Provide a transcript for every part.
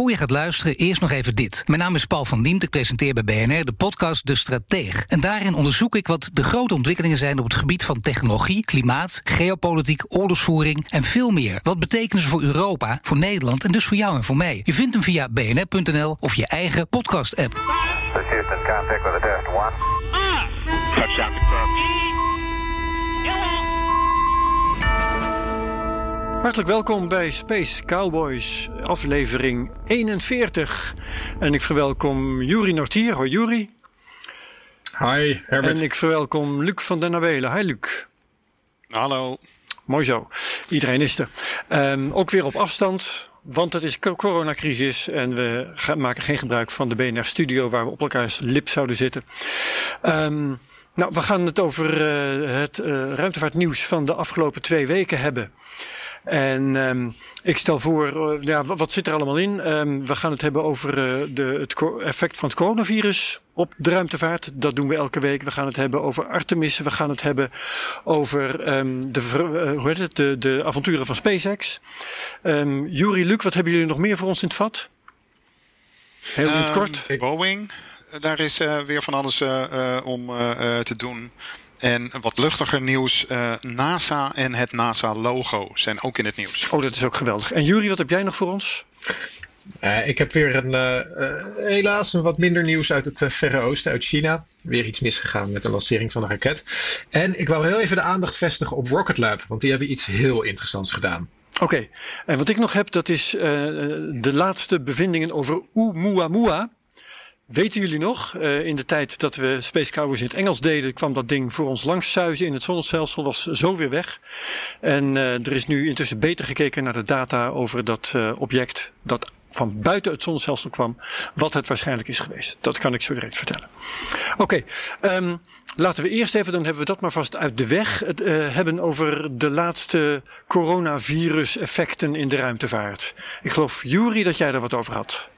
Voor je gaat luisteren, eerst nog even dit. Mijn naam is Paul van Diemt, ik presenteer bij BNR de podcast De Strateeg. En daarin onderzoek ik wat de grote ontwikkelingen zijn op het gebied van technologie, klimaat, geopolitiek, oorlogsvoering en veel meer. Wat betekenen ze voor Europa, voor Nederland en dus voor jou en voor mij? Je vindt hem via bnr.nl of je eigen podcast-app. Houston, Hartelijk welkom bij Space Cowboys, aflevering 41. En ik verwelkom Juri Nortier. Hoi Juri. Hi, Herbert. En ik verwelkom Luc van den Abelen. Hi Luc. Hallo. Mooi zo. Iedereen is er. Ehm, ook weer op afstand, want het is co- coronacrisis en we maken geen gebruik van de BNR Studio waar we op elkaars lip zouden zitten. Ehm, nou, we gaan het over eh, het eh, ruimtevaartnieuws van de afgelopen twee weken hebben. En ehm, ik stel voor, eh, ja, wa- wat zit er allemaal in? Ehm, we gaan het hebben over eh, de, het effect van het coronavirus op de ruimtevaart. Dat doen we elke week. We gaan het hebben over Artemis. We gaan het hebben over ehm, de, eh, hoe heet het? De, de avonturen van SpaceX. Ehm Juri, Luc, wat hebben jullie nog meer voor ons in het vat? Heel in het kort. Boeing, daar is weer van alles om te doen. En wat luchtiger nieuws, eh, NASA en het NASA-logo zijn ook in het nieuws. Oh, dat is ook geweldig. En Juri, wat heb jij nog voor ons? Eh, ik heb weer een, eh, helaas een wat minder nieuws uit het Verre Oosten, uit China. Weer iets misgegaan met de lancering van een raket. En ik wou heel even de aandacht vestigen op Rocket Lab, want die hebben iets heel interessants gedaan. Oké, en wat ik nog heb, dat is eh, de laatste bevindingen over Oumuamua. Weten jullie nog, eh, in de tijd dat we Space Cowboys in het Engels deden, kwam dat ding voor ons langs zuizen in het zonnestelsel, was zo weer weg. En eh, er is nu intussen beter gekeken naar de data over dat eh, object dat van buiten het zonnestelsel kwam, wat het waarschijnlijk is geweest. Dat kan ik zo direct vertellen. Oké, ehm, laten we eerst even, dan hebben we dat maar vast uit de weg, het, hebben over de laatste coronavirus-effecten in de ruimtevaart. Ik geloof, Juri, dat jij daar wat over had.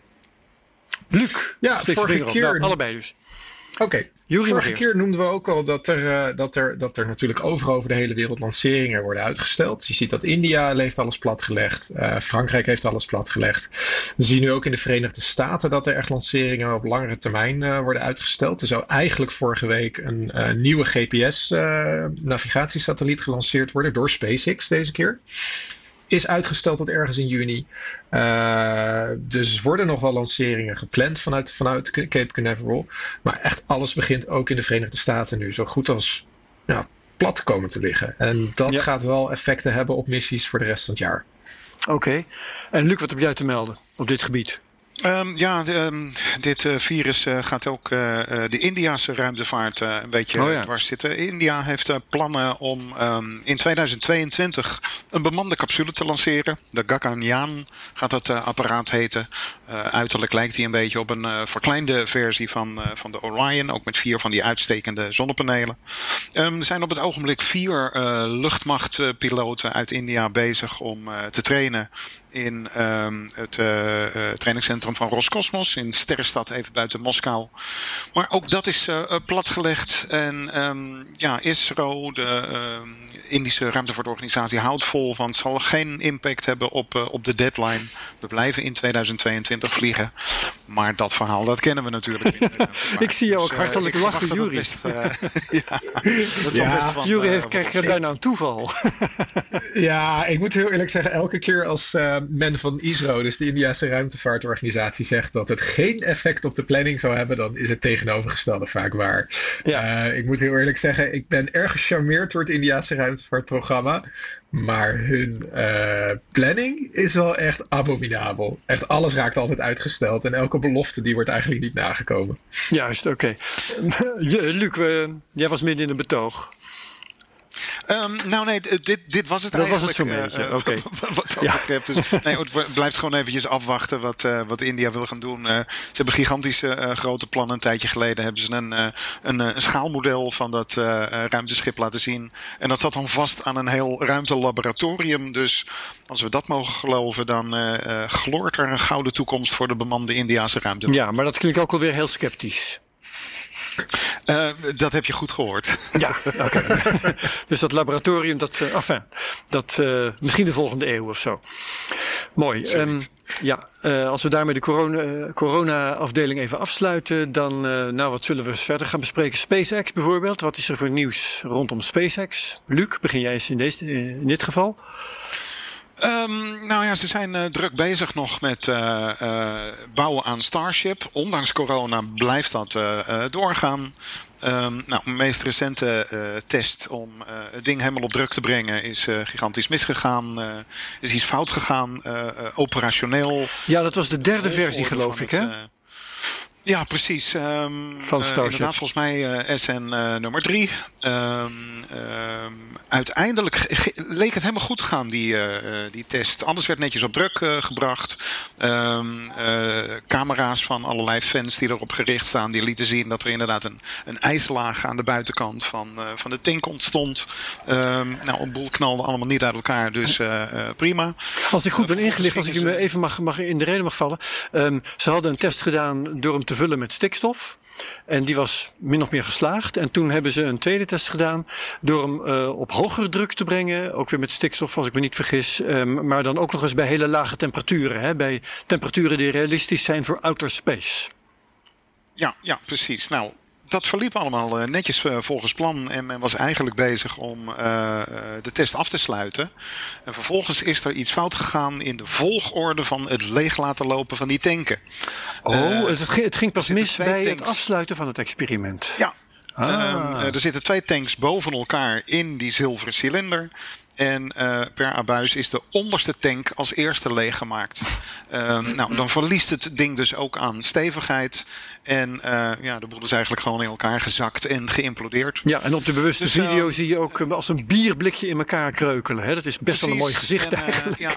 Luc, Ja, vorige keer- Nou, allebei dus. Oké, vorige keer noemden we ook al dat er, eh, dat, er, dat er natuurlijk overal over de hele wereld lanceringen worden uitgesteld. Je ziet dat India heeft alles platgelegd, eh, Frankrijk heeft alles platgelegd. We zien nu ook in de Verenigde Staten dat er echt lanceringen op langere termijn eh, worden uitgesteld. Er zou eigenlijk vorige week een nieuwe GPS-navigatiesatelliet gelanceerd worden door SpaceX deze keer. Is uitgesteld tot ergens in juni. Dus er worden nog wel lanceringen gepland vanuit, vanuit Cape Canaveral. Maar echt alles begint ook in de Verenigde Staten nu zo goed als ja, plat komen te liggen. En dat Ja. gaat wel effecten hebben op missies voor de rest van het jaar. Oké. En Luc, wat heb jij te melden op dit gebied? Ehm, ja, de, ehm, dit eh, virus eh, gaat ook eh, de Indiase ruimtevaart een beetje Oh ja. dwars zitten. India heeft plannen om ehm, in 2022 een bemande capsule te lanceren. De Gaganyaan gaat dat apparaat heten. Uiterlijk lijkt hij een beetje op een verkleinde versie van, van de Orion. Ook met vier van die uitstekende zonnepanelen. Er zijn op het ogenblik vier luchtmachtpiloten uit India bezig om te trainen in ehm, het eh, eh, trainingscentrum van Roscosmos in Sterrenstad, even buiten Moskou. Maar ook dat is eh, platgelegd. En ehm, ja, ISRO, de ehm, Indische ruimtevaartorganisatie, houdt vol van het zal geen impact hebben op, op de deadline. We blijven in 2022 vliegen. Maar dat verhaal, dat kennen we natuurlijk. Ik zie jou ook Dus, eh, hartelijk lachen, eh, ja, Ja, wat krijgt bijna een toeval. Ja, ik moet heel eerlijk zeggen, elke keer als eh, men van ISRO, dus de Indiase ruimtevaartorganisatie, zegt dat het geen effect op de planning zou hebben, dan is het tegenovergestelde vaak waar. Ja. Eh, ik moet heel eerlijk zeggen, ik ben erg gecharmeerd door het Indiase ruimtevaartprogramma. Maar hun eh, planning is wel echt abominabel. Echt alles raakt altijd uitgesteld. En elke belofte die wordt eigenlijk niet nagekomen. Juist, oké. Luc, jij was midden in een betoog. Um, nou nee, dit, dit was het dat eigenlijk. Dat was het zo'n beetje, uh, oké. wat dat ja. betreft. Dus, nee, het blijft gewoon eventjes afwachten wat, wat India wil gaan doen. Ze hebben gigantische grote plannen. Een tijdje geleden hebben ze een, een, een schaalmodel van dat ruimteschip laten zien. En dat zat dan vast aan een heel ruimtelaboratorium. Dus als we dat mogen geloven, dan gloort er een gouden toekomst voor de bemande Indiase ruimte. Ja, maar dat klinkt ook alweer heel sceptisch. Uh, dat heb je goed gehoord. Ja, oké. Okay. dus dat laboratorium, dat, uh, enfin, dat uh, misschien de volgende eeuw of zo. Mooi. Um, ja, als we daarmee de corona, corona-afdeling even afsluiten, dan, nou, wat zullen we verder gaan bespreken? SpaceX bijvoorbeeld. Wat is er voor nieuws rondom SpaceX? Luc, begin jij eens in, deze, in dit geval? Um, nou ja, ze zijn uh, druk bezig nog met uh, uh, bouwen aan Starship. Ondanks corona blijft dat doorgaan. Um, nou, mijn meest recente test om het ding helemaal op druk te brengen is gigantisch misgegaan. is iets fout gegaan, operationeel. Ja, dat was de derde versie, geloof ik, hè? Ja, precies. Um, Van Starship. Uh, inderdaad, volgens mij uh, SN uh, nummer 3. Um, uiteindelijk leek het helemaal goed te gaan, die, die test. Alles werd netjes op druk gebracht. Camera's van allerlei fans die erop gericht staan, die lieten zien dat er inderdaad een, een ijslaag aan de buitenkant van, van de tank ontstond. nou, een boel knalde allemaal niet uit elkaar, dus prima. Als ik goed ben ingelicht, als ik je me even mag, mag in de reden mag vallen. ze hadden een test gedaan door hem te vullen met stikstof. En die was min of meer geslaagd. En toen hebben ze een tweede test gedaan door hem uh, op hogere druk te brengen. Ook weer met stikstof, als ik me niet vergis. Um, maar dan ook nog eens bij hele lage temperaturen. Hè? Bij temperaturen die realistisch zijn voor outer space. Ja, ja, precies. Nou, dat verliep allemaal netjes volgens plan. En men was eigenlijk bezig om uh, de test af te sluiten. En vervolgens is er iets fout gegaan in de volgorde van het leeg laten lopen van die tanken. Oh, het, ging, het ging pas mis bij tanks. het afsluiten van het experiment. Ja. Ah. Uh, er zitten twee tanks boven elkaar in die zilveren cilinder. En uh, per abuis is de onderste tank als eerste leeggemaakt. Um, nou, dan verliest het ding dus ook aan stevigheid. En uh, ja, de boel is eigenlijk gewoon in elkaar gezakt en geïmplodeerd. Ja, en op de bewuste dus, video uh, zie je ook als een bierblikje in elkaar kreukelen. Hè? Dat is best precies. wel een mooi gezicht en, eigenlijk. Ja.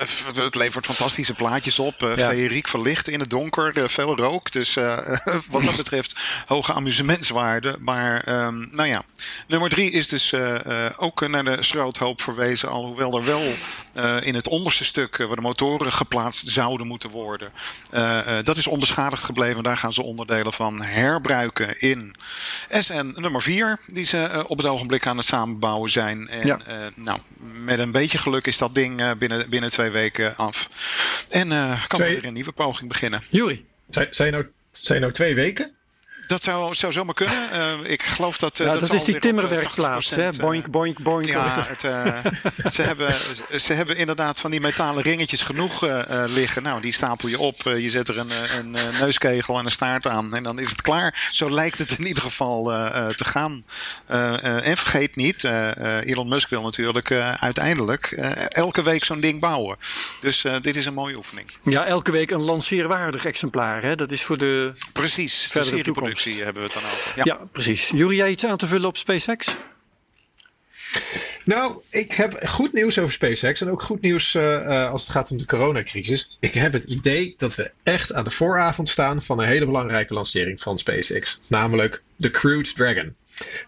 Het levert fantastische plaatjes op. Uh, ja. Feeriek verlicht in het donker, uh, veel rook. Dus uh, wat dat betreft hoge amusementswaarde. Maar um, nou ja, nummer drie is dus ook naar de schroothoop verwezen. Alhoewel er wel in het onderste stuk waar de motoren geplaatst zouden moeten worden. dat is onbeschadigd gebleven. Daar gaan ze onderdelen van herbruiken in SN nummer vier. Die ze op het ogenblik aan het samenbouwen zijn. En ja. nou, met een beetje geluk is dat ding binnen, binnen twee weken af. En uh, kan twee... er een nieuwe poging beginnen. Juri. Zijn, zijn, nou, zijn nou twee weken? Dat zou, zou zomaar kunnen. Uh, ik geloof dat. Uh, ja, dat, dat is die timmerwerkplaats, hè? Boink, boink, boink. Ja, het, uh, ze, hebben, ze hebben inderdaad van die metalen ringetjes genoeg liggen. Nou, die stapel je op. je zet er een, een, neuskegel en een staart aan. En dan is het klaar. Zo lijkt het in ieder geval te gaan. en vergeet niet, Elon Musk wil natuurlijk uiteindelijk elke week zo'n ding bouwen. Dus dit is een mooie oefening. Ja, elke week een lanceerwaardig exemplaar. Hè? Dat is voor de. Precies, verdere toekomst hebben we het dan over. Ja, ja precies. Jury, jij iets aan te vullen op SpaceX? Nou, ik heb goed nieuws over SpaceX en ook goed nieuws uh, als het gaat om de coronacrisis. Ik heb het idee dat we echt aan de vooravond staan van een hele belangrijke lancering van SpaceX, namelijk de Crew Dragon.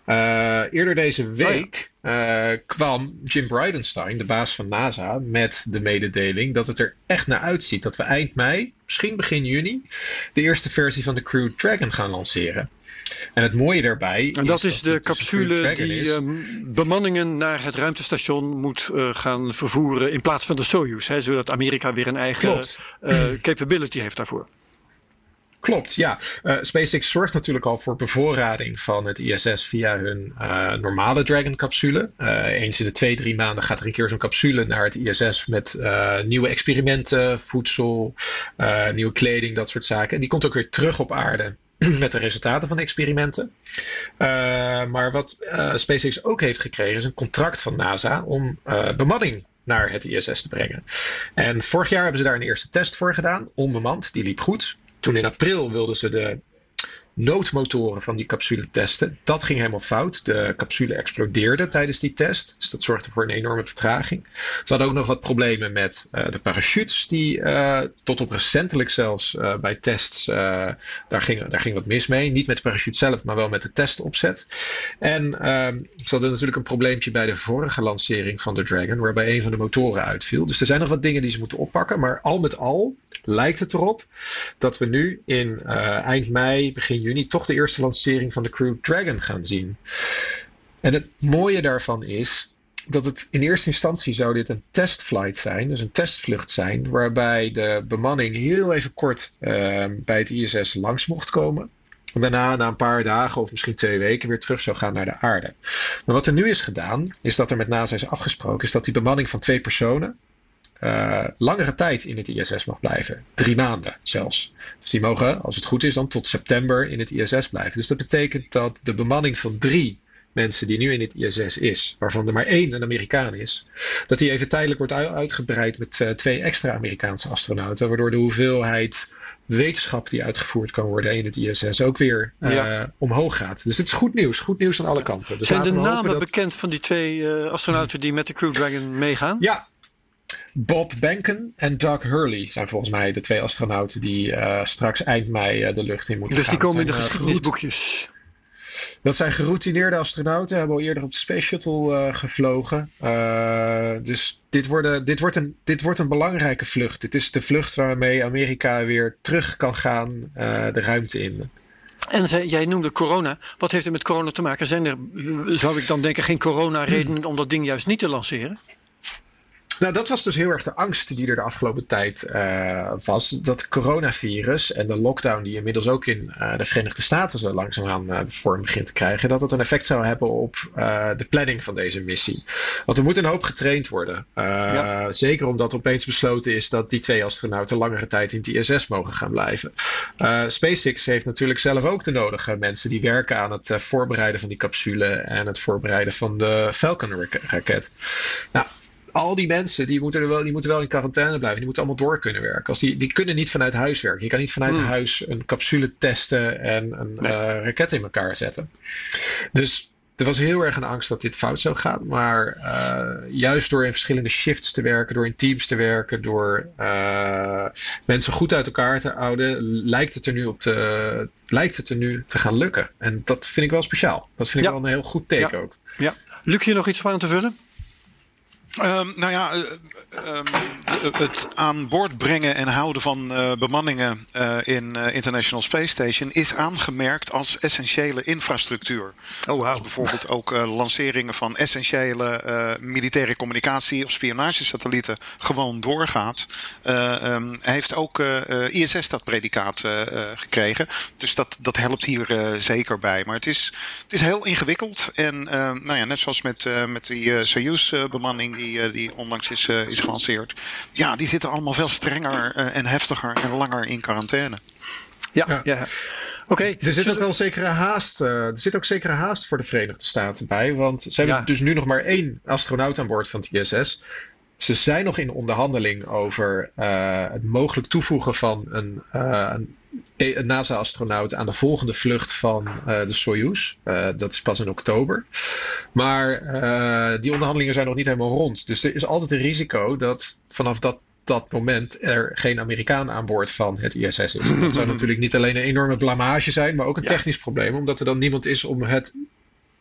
Uh, eerder deze week oh ja. uh, kwam Jim Bridenstine, de baas van NASA, met de mededeling dat het er echt naar uitziet dat we eind mei, misschien begin juni, de eerste versie van de Crew Dragon gaan lanceren. En het mooie daarbij. En dat is, is de capsule die. Um, bemanningen naar het ruimtestation moet uh, gaan vervoeren in plaats van de Soyuz. Hè, zodat Amerika weer een eigen capability heeft daarvoor. Klopt, ja. Uh, SpaceX zorgt natuurlijk al voor bevoorrading van het ISS via hun uh, normale Dragon-capsule. Uh, eens in de twee, drie maanden gaat er een keer zo'n capsule naar het ISS met nieuwe experimenten, voedsel, nieuwe kleding, dat soort zaken. En die komt ook weer terug op aarde met de resultaten van de experimenten. maar wat SpaceX ook heeft gekregen is een contract van NASA om bemanning naar het ISS te brengen. En vorig jaar hebben ze daar een eerste test voor gedaan, onbemand. Die liep goed. Toen in april wilden ze de noodmotoren van die capsule testen. Dat ging helemaal fout. De capsule explodeerde tijdens die test. Dus dat zorgde voor een enorme vertraging. Ze hadden ook nog wat problemen met uh, de parachutes, die uh, tot op recentelijk zelfs uh, bij tests, daar, ging, daar ging wat mis mee. Niet met de parachute zelf, maar wel met de testopzet. En ehm, ze hadden natuurlijk een probleempje bij de vorige lancering van de Dragon, waarbij een van de motoren uitviel. Dus er zijn nog wat dingen die ze moeten oppakken. Maar al met al lijkt het erop dat we nu in eind mei, begin juni toch de eerste lancering van de Crew Dragon gaan zien. En het mooie daarvan is dat het in eerste instantie zou dit een testflight zijn, dus een testvlucht zijn, waarbij de bemanning heel even kort uh, bij het ISS langs mocht komen. En daarna, na een paar dagen of misschien twee weken, weer terug zou gaan naar de aarde. Maar wat er nu is gedaan, is dat er met NASA is afgesproken, is dat die bemanning van twee personen uh, langere tijd in het ISS mag blijven. Drie maanden zelfs. Dus die mogen, als het goed is, dan tot september in het ISS blijven. Dus dat betekent dat de bemanning van drie mensen die nu in het ISS is, waarvan er maar één een Amerikaan is, dat die even tijdelijk wordt uitgebreid met uh, twee extra Amerikaanse astronauten, waardoor de hoeveelheid wetenschap die uitgevoerd kan worden in het ISS ook weer uh, ja. omhoog gaat. Dus het is goed nieuws. Goed nieuws aan alle kanten. Dus Zijn de namen dat... bekend van die twee uh, astronauten die met de Crew Dragon meegaan? Ja, Bob Behnken en Doug Hurley zijn volgens mij de twee astronauten die uh, straks eind mei uh, de lucht in moeten dus gaan. Dus die komen in de geschiedenisboekjes. Dat zijn geroutineerde astronauten, hebben al eerder op de Space Shuttle uh, gevlogen. dus dit, worden, dit, wordt een, dit wordt een belangrijke vlucht. Dit is de vlucht waarmee Amerika weer terug kan gaan de ruimte in. En jij noemde corona. Wat heeft het met corona te maken? Zijn er, zou ik dan denken, geen corona-redenen om dat ding juist niet te lanceren? Nou, dat was dus heel erg de angst die er de afgelopen tijd uh, was. Dat coronavirus en de lockdown die inmiddels ook in uh, de Verenigde Staten zo langzaamaan uh, vorm begint te krijgen, dat het een effect zou hebben op de planning van deze missie. Want er moet een hoop getraind worden. Ja. Zeker omdat opeens besloten is dat die twee astronauten langere tijd in het ISS mogen gaan blijven. SpaceX heeft natuurlijk zelf ook de nodige mensen die werken aan het voorbereiden van die capsule en het voorbereiden van de Falcon-raket. Nou, al die mensen die moeten, er wel, die moeten wel in quarantaine blijven. Die moeten allemaal door kunnen werken. Als die, die kunnen niet vanuit huis werken. Je kan niet vanuit hmm. huis een capsule testen en een nee. uh, raket in elkaar zetten. Dus er was heel erg een angst dat dit fout zou gaan. Maar uh, juist door in verschillende shifts te werken, door in teams te werken, door uh, mensen goed uit elkaar te houden, lijkt het er nu op te, lijkt het er nu te gaan lukken. En dat vind ik wel speciaal. Dat vind ik ja. wel een heel goed teken ja. ook. Ja. Luc, je nog iets aan te vullen? Um, nou ja, uh, um, het aan boord brengen en houden van uh, bemanningen uh, in International Space Station is aangemerkt als essentiële infrastructuur. Oh, wow. Dus bijvoorbeeld ook lanceringen van essentiële militaire communicatie of spionagesatellieten gewoon doorgaat. Um, heeft ook ISS dat predicaat gekregen. Dus dat, dat helpt hier zeker bij. Maar het is, het is heel ingewikkeld. En nou ja, net zoals met, met die Soyuz-bemanning die, die onlangs is, uh, is gelanceerd. Ja, die zitten allemaal veel strenger uh, en heftiger en langer in quarantaine. Ja, ja. ja. Oké. Okay, er zit ook wel zekere haast. Uh, er zit ook zekere haast voor de Verenigde Staten bij. Want ze hebben ja. dus nu nog maar één astronaut aan boord van het ISS. Ze zijn nog in onderhandeling over uh, het mogelijk toevoegen van een, uh, een een NASA-astronaut aan de volgende vlucht van uh, de Soyuz. Uh, dat is pas in oktober. Maar uh, die onderhandelingen zijn nog niet helemaal rond. Dus er is altijd een risico dat vanaf dat, dat moment er geen Amerikaan aan boord van het ISS is. Dat zou natuurlijk niet alleen een enorme blamage zijn, maar ook een ja. technisch probleem. Omdat er dan niemand is om het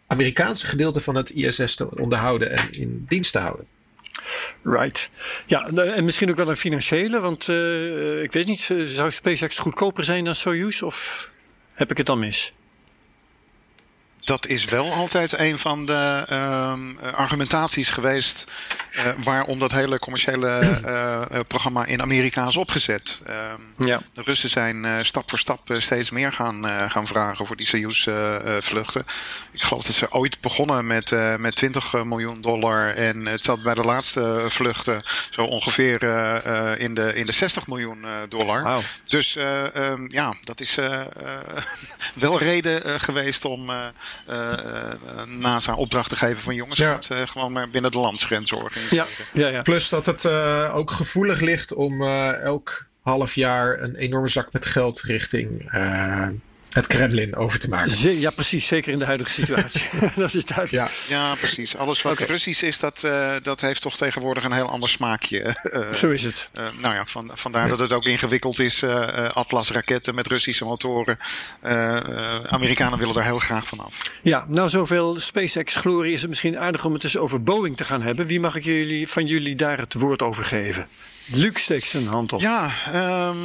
Amerikaanse gedeelte van het ISS te onderhouden en in dienst te houden. Right. Ja, en misschien ook wel een financiële, want uh, ik weet niet, zou SpaceX goedkoper zijn dan Soyuz of heb ik het dan mis? Dat is wel altijd een van de uh, argumentaties geweest uh, waarom dat hele commerciële uh, programma in Amerika is opgezet. ja. De Russen zijn stap voor stap steeds meer gaan, gaan vragen voor die Soyuz-vluchten. Ik geloof dat ze ooit begonnen met, met 20 miljoen dollar en het zat bij de laatste vluchten zo ongeveer in, de, in de 60 miljoen dollar. Wow. Dus um, ja, dat is wel reden geweest om NASA opdracht te geven van jongens, ja. gaat uh, gewoon maar binnen de landsgrens organiseren. Ja, ja, ja. Plus dat het uh, ook gevoelig ligt om elk half jaar een enorme zak met geld richting het Kremlin over te maken. Ze- ja, precies. Zeker in de huidige situatie. dat is duidelijk. Ja, Ja, precies. Alles wat. Russisch is, dat, eh, dat heeft toch tegenwoordig een heel ander smaakje. Eh, Zo is het. eh, nou ja, van, vandaar dat het ook ingewikkeld is. Atlas-raketten met Russische motoren. Eh, eh, Amerikanen willen daar heel graag van af. Ja, nou zoveel SpaceX-glorie is het misschien aardig om het eens over Boeing te gaan hebben. Wie mag ik jullie, van jullie daar het woord over geven? Luc steekt zijn hand op. Ja, ehm,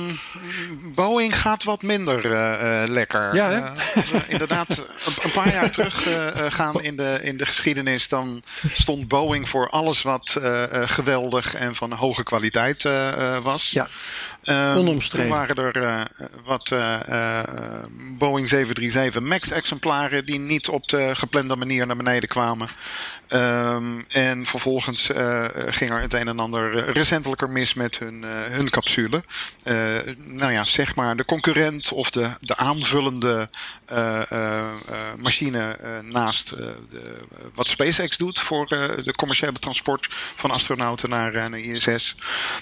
Boeing gaat wat minder eh, eh, lekker. Ja, hè? Eh, als we inderdaad, een, een paar jaar terug gaan in de, in de geschiedenis, dan stond Boeing voor alles wat geweldig en van hoge kwaliteit was. Ja, Ehm, Onomstreden. Toen waren er wat Boeing 737 MAX-exemplaren die niet op de geplande manier naar beneden kwamen. Ehm, en vervolgens ging er het een en ander recentelijker mis met hun, eh, hun capsule. Eh, nou ja, zeg maar de concurrent of de, de aanvullende eh, machine naast de, wat SpaceX doet voor de commerciële transport van astronauten naar, naar ISS.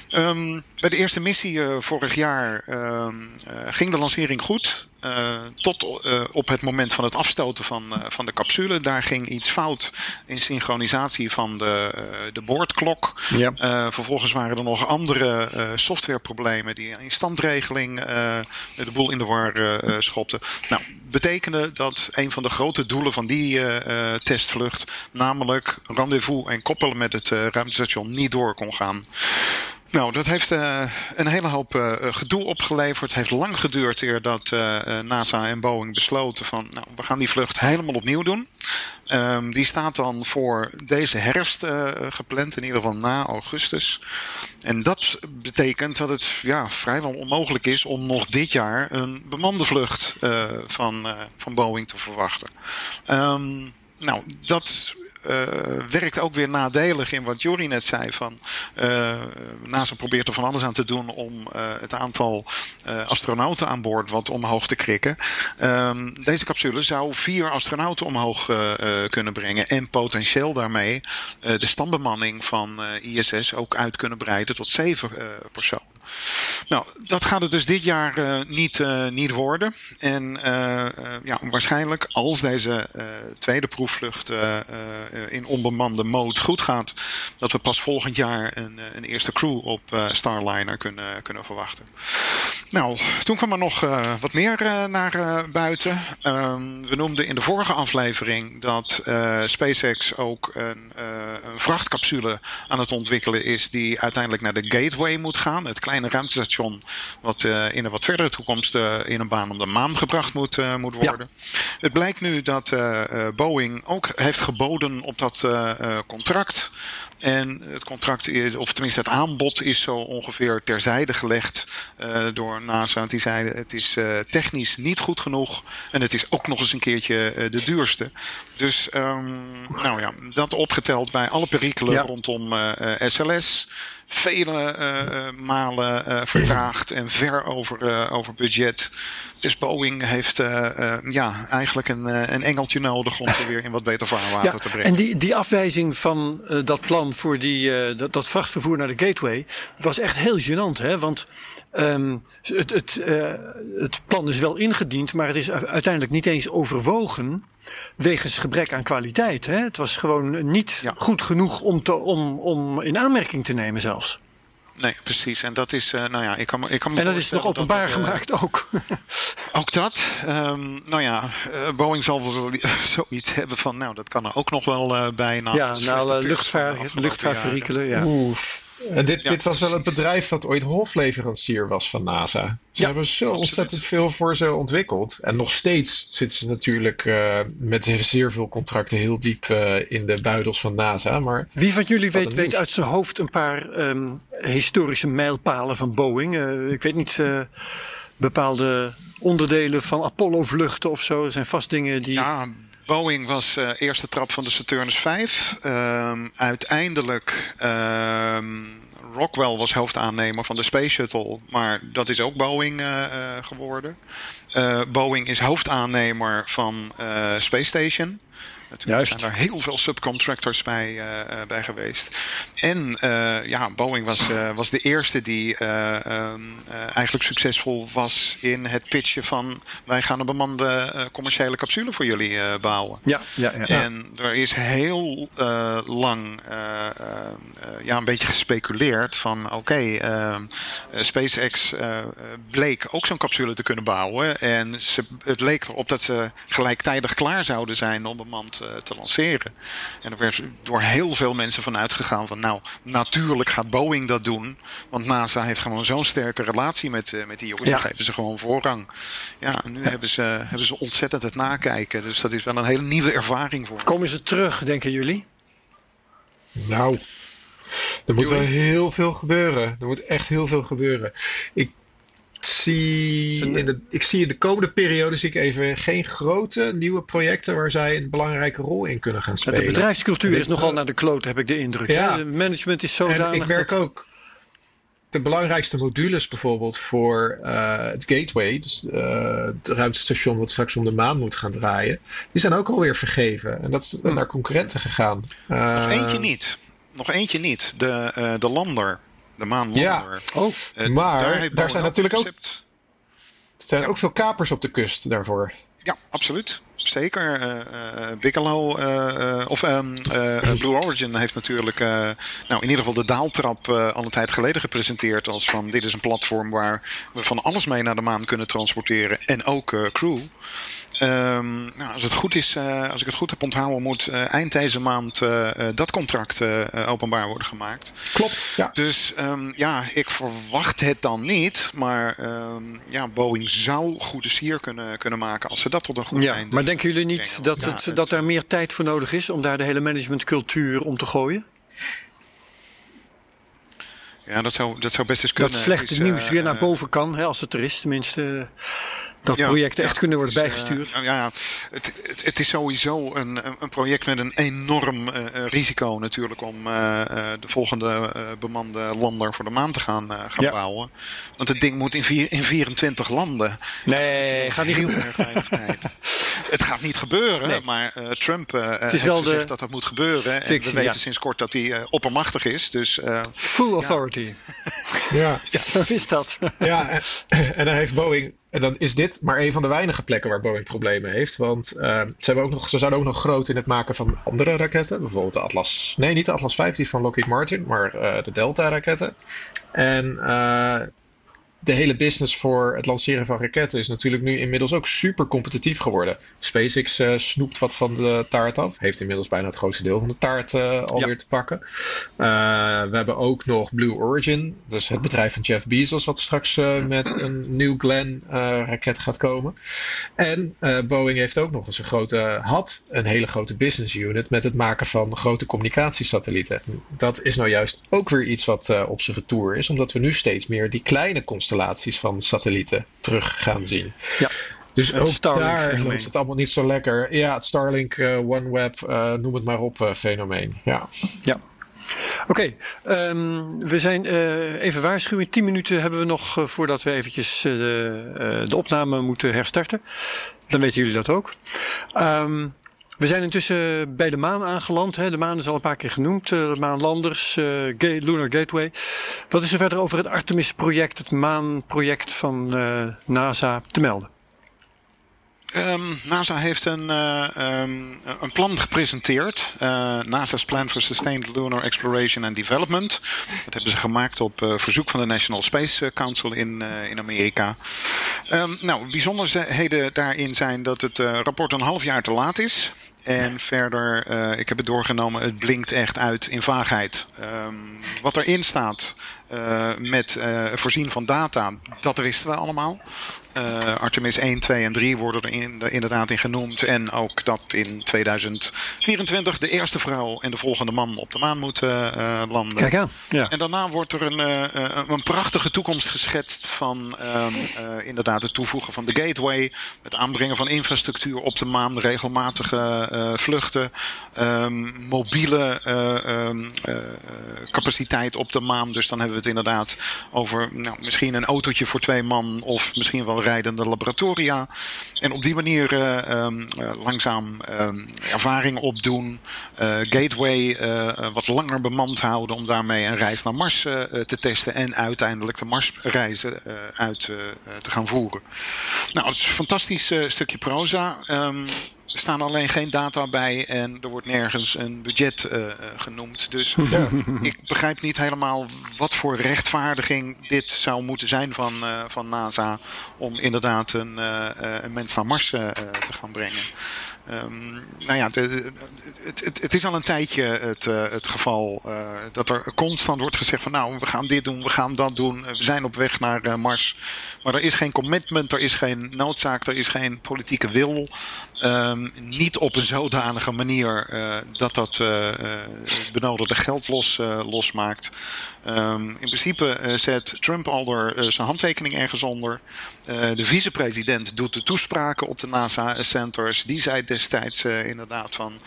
Ehm, bij de eerste missie vorig jaar ehm, eh, ging de lancering goed. Eh, tot eh, op het moment van het afstoten van, eh, van de capsule. Daar ging iets fout in synchronisatie van de, de boordklok. Ja. Vervolgens waren er nog andere softwareproblemen die in standregeling de boel in de war schopten. Nou, betekende dat een van de grote doelen van die testvlucht, namelijk rendezvous en koppelen met het ruimtestation, niet door kon gaan. Nou, dat heeft eh, een hele hoop eh, gedoe opgeleverd. Het heeft lang geduurd eer dat eh, eh, NASA en Boeing besloten van, nou, we gaan die vlucht helemaal opnieuw doen. Ehm, die staat dan voor deze herfst eh, gepland, in ieder geval na augustus. En dat betekent dat het ja, vrijwel onmogelijk is om nog dit jaar een bemande vlucht eh, van, eh, van Boeing te verwachten. Ehm, nou, dat eh, werkt ook weer nadelig in wat Jori net zei. Van, eh, NASA probeert er van alles aan te doen om eh, het aantal eh, astronauten aan boord wat omhoog te krikken. Ehm, deze capsule zou vier astronauten omhoog eh, eh, kunnen brengen. En potentieel daarmee eh, de standbemanning van eh, ISS ook uit kunnen breiden tot zeven eh, personen. Nou, dat gaat het dus dit jaar eh, niet, eh, niet worden. En eh, ja, waarschijnlijk als deze tweede proefvlucht in onbemande mode goed gaat, dat we pas volgend jaar een, een eerste crew op Starliner kunnen, kunnen verwachten. Nou, toen kwam er nog wat meer naar buiten. Ehm, we noemden in de vorige aflevering dat SpaceX ook een, een vrachtcapsule aan het ontwikkelen is die uiteindelijk naar de Gateway moet gaan. Het ruimtestation wat eh, in een wat verdere toekomst eh, in een baan om de maan gebracht moet, eh, moet Ja. worden. Het blijkt nu dat Boeing ook heeft geboden op dat contract. En het contract, is, of tenminste het aanbod, is zo ongeveer terzijde gelegd door NASA. Die zeiden het is technisch niet goed genoeg. En het is ook nog eens een keertje de duurste. Dus ehm, nou ja, dat opgeteld bij alle perikelen Ja. rondom SLS. Vele eh, eh, malen eh, vertraagd en ver over, over budget. Dus Boeing heeft ja, eigenlijk een, een engeltje nodig om ze weer in wat beter vaarwater Ja, te brengen. en die, die afwijzing van dat plan voor die, dat, dat vrachtvervoer naar de gateway was echt heel gênant. Hè? Want ehm, het, het, het plan is wel ingediend, maar het is uiteindelijk niet eens overwogen wegens gebrek aan kwaliteit. Hè? Het was gewoon niet Ja. goed genoeg om, te, om, om in aanmerking te nemen zelfs. Nee, precies. En dat is, eh, nou ja, ik kan, me- ik kan me En dat is nog openbaar dat, eh, gemaakt ook. Ook dat. Ehm, nou ja, eh, Boeing zal wel zoiets hebben van, nou, dat kan er ook nog wel eh, bij. Na ja, nou, de luchtvaart, afgelopen luchtvaartperikelen. Ja. Oeh. En dit, Ja, dit was wel het bedrijf dat ooit hofleverancier was van NASA. Ze Ja, hebben zo ontzettend veel voor ze ontwikkeld. En nog steeds zitten ze natuurlijk eh, met zeer veel contracten heel diep eh, in de buidels van NASA. Maar Wie van jullie weet, weet uit zijn hoofd een paar ehm, historische mijlpalen van Boeing? Eh, ik weet niet, eh, bepaalde onderdelen van Apollo-vluchten of zo. Er zijn vast dingen die. Ja, Boeing was eh, eerste trap van de Saturnus 5. Ehm, uiteindelijk, ehm, Rockwell was hoofdaannemer van de Space Shuttle, maar dat is ook Boeing eh, eh, geworden. Boeing is hoofdaannemer van Space Station. Natuurlijk Juist. zijn er heel veel subcontractors bij, eh, eh, bij geweest. En eh, ja, Boeing was, was de eerste die eh, ehm, eh, eigenlijk succesvol was in het pitchen van wij gaan een bemande commerciële capsule voor jullie bouwen. Ja, ja, ja. En er is heel lang ja, een beetje gespeculeerd van oké, ehm, eh, SpaceX bleek ook zo'n capsule te kunnen bouwen. En ze, het leek erop dat ze gelijktijdig klaar zouden zijn om bemand eh, te lanceren. En er werd door heel veel mensen van uitgegaan van nou, natuurlijk gaat Boeing dat doen. Want NASA heeft gewoon zo'n sterke relatie met, eh, met die jongens. Ja. Die geven ze gewoon voorrang. Ja, en nu hebben, ze, hebben ze ontzettend het nakijken. Dus dat is wel een hele nieuwe ervaring voor me. Komen ze terug, denken jullie? Nou, er moet wel heel veel gebeuren. Er moet echt heel veel gebeuren. Ik zie, in de, ik zie in de komende periode zie ik even geen grote nieuwe projecten waar zij een belangrijke rol in kunnen gaan spelen. De bedrijfscultuur Ik- is nogal naar de kloot, heb ik de indruk. Ja. hè? Management is En zodanig. ik merk dat- ook de belangrijkste modules bijvoorbeeld voor eh, het Gateway, dus eh, het ruimtestation wat straks om de maan moet gaan draaien, die zijn ook alweer vergeven. En dat is Hm. naar concurrenten gegaan. Nog Eh, eentje niet. Nog eentje niet. De, eh, de lander. De maanlander. Ja. Oh, Eh, Maar daar zijn natuurlijk ook- concept- Er zijn ook veel kapers op de kust daarvoor. Ja, absoluut. Zeker. eh, eh, Bigelow eh, eh, of ehm, eh, Blue Origin heeft natuurlijk nou, in ieder geval de daaltrap al een tijd geleden gepresenteerd als van dit is een platform waar we van alles mee naar de maan kunnen transporteren en ook crew. Ehm, nou, als het goed is, eh, als ik het goed heb onthouden, moet eh, eind deze maand eh, dat contract openbaar worden gemaakt. Klopt. Ja. Dus ehm, ja, ik verwacht het dan niet. Maar ehm, ja, Boeing zou goede sier kunnen, kunnen maken als ze dat tot een goed ja. einde. Maar denken jullie niet dat, het, dat daar meer tijd voor nodig is om daar de hele managementcultuur om te gooien? Ja, dat zou, dat zou best eens kunnen. Dat slechte nieuws weer naar boven kan, hè, als het er is. Tenminste, dat ja, projecten ja, echt kunnen worden eh, bijgestuurd. ja, ja, het, het, het is sowieso een, een project met een enorm eh, eh, risico natuurlijk om eh, eh, de volgende eh, bemande lander voor de maan te gaan, eh, gaan Ja. bouwen. Want het ding moet in, vier, in 24 landen. nee, gaat niet heel goed. erg weinig tijd. Het gaat niet gebeuren, Nee. maar eh, Trump eh is heeft de gezegd dat dat moet gebeuren. en we weten ja. sinds kort dat hij eh, oppermachtig is. Dus eh, Full authority. Ja. Zo is dat. Ja, en, en dan heeft Boeing. En dan is dit maar een van de weinige plekken waar Boeing problemen heeft. Want eh, ze, ook nog, ze zijn ook nog groot in het maken van andere raketten. Bijvoorbeeld de Atlas. Nee, niet de Atlas 5, die is van Lockheed Martin, maar eh, de Delta-raketten. En eh, de hele business voor het lanceren van raketten is natuurlijk nu inmiddels ook super competitief geworden. SpaceX eh, snoept wat van de taart af. Heeft inmiddels bijna het grootste deel van de taart eh, alweer Ja. te pakken. Eh, we hebben ook nog Blue Origin, dus het bedrijf van Jeff Bezos, wat straks met een New Glenn raket gaat komen. En Boeing heeft ook nog eens een grote, had een hele grote business unit met het maken van grote communicatiesatellieten. Dat is nou juist ook weer iets wat op zijn retour is, omdat we nu steeds meer die kleine constellaties van satellieten terug gaan zien. Ja. Dus Het ook daar loopt het allemaal niet zo lekker. Ja, het Starlink, eh, OneWeb, eh, noem het maar op, eh, fenomeen. Ja. Ja. Oké, ehm, we zijn even waarschuwing. 10 minuten hebben we nog voordat we eventjes de, de opname moeten herstarten. Dan weten jullie dat ook. Ehm, we zijn intussen bij de maan aangeland. Hè. De maan is al een paar keer genoemd. eh, de maanlanders, Ga- Lunar Gateway. Wat is er verder over het Artemis-project, het maanproject van eh, NASA, te melden? Ehm, NASA heeft een, eh, ehm, een plan gepresenteerd. NASA's Plan for Sustained Lunar Exploration and Development. Dat hebben ze gemaakt op verzoek van de National Space Council in, in Amerika. Ehm, nou, bijzonderheden daarin zijn dat het rapport een half jaar te laat is. En verder, eh, ik heb het doorgenomen, het blinkt echt uit in vaagheid. Ehm, wat erin staat eh, met eh, voorzien van data, dat wisten we allemaal. Eh, Artemis 1, 2 en 3 worden er in, er inderdaad in genoemd. En ook dat in 2024 de eerste vrouw en de volgende man op de maan moeten eh, landen. Kijk aan. Ja. En daarna wordt er een, eh, een prachtige toekomst geschetst van ehm, eh, inderdaad het toevoegen van de gateway, het aanbrengen van infrastructuur op de maan, regelmatige vluchten, ehm, mobiele ehm, capaciteit op de maan. Dus dan hebben we het inderdaad over nou, misschien een autootje voor twee man of misschien wel rijdende laboratoria. En op die manier ehm, langzaam ervaring opdoen, gateway wat langer bemand houden om daarmee een reis naar Mars te testen en uiteindelijk de Marsreizen uit te gaan voeren. Nou, het is een fantastisch stukje proza. Um, er staan alleen geen data bij en er wordt nergens een budget uh, genoemd. Dus ja. ik begrijp niet helemaal wat voor rechtvaardiging dit zou moeten zijn van, uh, van NASA om inderdaad een, uh, een mens naar Mars te gaan brengen. Um, nou ja, het, het, het, is al een tijdje het, het geval dat er constant wordt gezegd van nou, we gaan dit doen, we gaan dat doen, we zijn op weg naar Mars. Maar er is geen commitment, er is geen noodzaak, er is geen politieke wil. Um, niet op een zodanige manier dat dat het benodigde geld los, losmaakt. Um, in principe zet Trump al er zijn handtekening ergens onder. de vicepresident doet de toespraken op de NASA-centers. Die zei destijds inderdaad van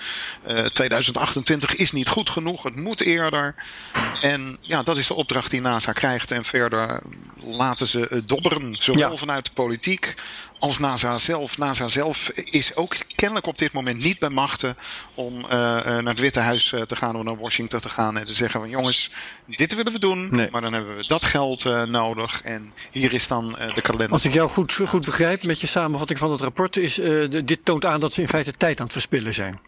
2028 is niet goed genoeg, het moet eerder. En ja, dat is de opdracht die NASA krijgt. En verder laten ze dobberen, zowel ja. vanuit de politiek als NASA zelf. NASA zelf is ook kennelijk op dit moment niet bij machten om uh, naar het Witte Huis te gaan of naar Washington te gaan en te zeggen van jongens, dit willen we doen, nee. maar dan hebben we dat geld uh, nodig en hier is dan uh, de kalender. Als ik jou goed, goed begrijp met je samenvatting van het rapport, is dit toont aan dat ze in feite tijd aan het verspillen zijn.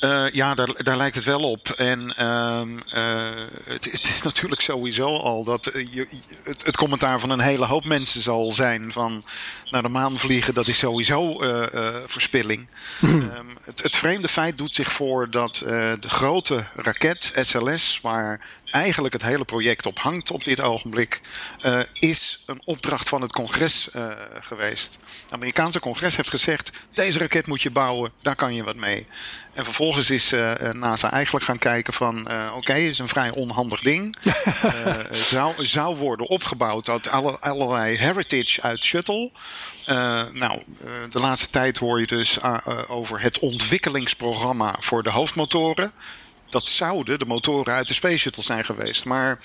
Uh, ja, daar, daar lijkt het wel op. En uh, uh, het, het, is natuurlijk sowieso al dat eh, je, het, het, commentaar van een hele hoop mensen zal zijn van naar de maan vliegen, dat is sowieso verspilling. um, het, het, vreemde feit doet zich voor dat de grote raket SLS, waar eigenlijk het hele project op hangt op dit ogenblik, is een opdracht van het congres geweest. Het Amerikaanse congres heeft gezegd: deze raket moet je bouwen, daar kan je wat mee. En vervolgens is uh, NASA eigenlijk gaan kijken van uh, oké, okay, is een vrij onhandig ding. zou, zou worden opgebouwd uit alle, allerlei heritage uit shuttle. nou, de laatste tijd hoor je dus over het ontwikkelingsprogramma voor de hoofdmotoren. Dat zouden de motoren uit de Space Shuttle zijn geweest. Maar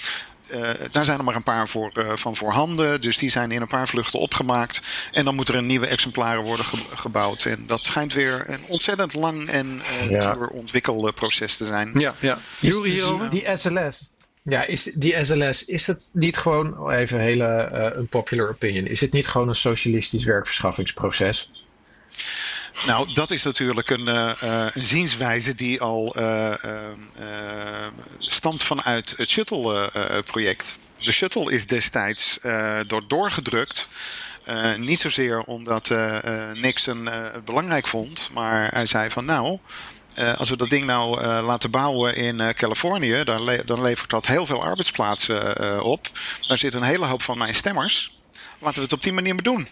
uh, daar zijn er maar een paar voor, uh, van voorhanden. Dus die zijn in een paar vluchten opgemaakt. En dan moet er een nieuwe exemplaren worden ge gebouwd. En dat schijnt weer een ontzettend lang en uh, ja. duur ontwikkelproces te zijn. Ja, ja. Jury hierover? Die SLS. Ja, is die SLS, is het niet gewoon, even hele uh, unpopular opinion, is het niet gewoon een socialistisch werkverschaffingsproces? Nou, dat is natuurlijk een, uh, een zienswijze die al uh, stamt vanuit het Shuttle-project. de Shuttle is destijds door doorgedrukt. niet zozeer omdat Nixon het belangrijk vond, maar hij zei van nou, als we dat ding nou laten bouwen in Californië, dan, dan, levert dat heel veel arbeidsplaatsen op. Daar zit een hele hoop van mijn stemmers. Laten we het op die manier maar doen.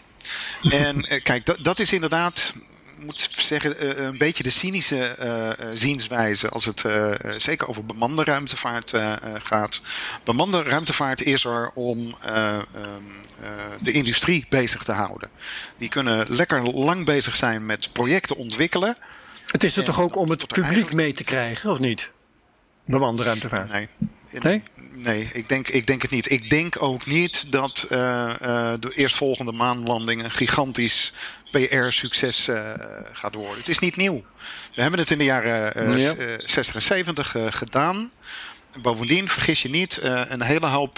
en kijk, dat is inderdaad moet zeggen, een beetje de cynische uh, zienswijze als het zeker over bemande ruimtevaart gaat. Bemande ruimtevaart is er om um, de industrie bezig te houden. Die kunnen lekker lang bezig zijn met projecten ontwikkelen. Het is er toch ook om het publiek eigenlijk... mee te krijgen, of niet? Bemande ruimtevaart. Nee. Nee? Nee, ik denk, ik denk het niet. Ik denk ook niet dat uh, uh, de eerstvolgende maanlanding een gigantisch PR-succes uh, gaat worden. Het is niet nieuw. We hebben het in de jaren ja. 60 en 70 gedaan. Bovendien, vergis je niet, een hele hoop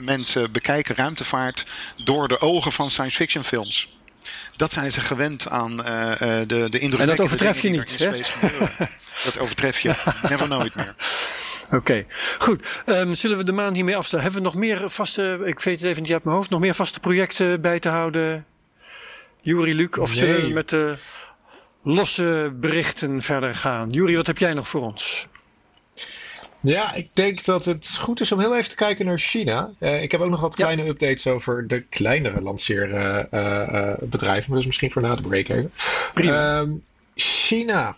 mensen bekijken ruimtevaart door de ogen van science fiction films dat zijn ze gewend aan de, de indruk. En dat overtref je niet, hè? dat overtref je never nooit meer. Oké, okay. goed. Um, zullen we de maan hiermee afsluiten? Hebben we nog meer vaste, ik weet het even niet uit mijn hoofd, nog meer vaste projecten bij te houden? Jury, Luc, of nee. zullen we met de losse berichten verder gaan? Jury, wat heb jij nog voor ons? Ja, ik denk dat het goed is om heel even te kijken naar China. Uh, ik heb ook nog wat kleine ja. updates over de kleinere lanceerbedrijven. Uh, uh, maar dat is misschien voor na de break even. Prima. Um, China.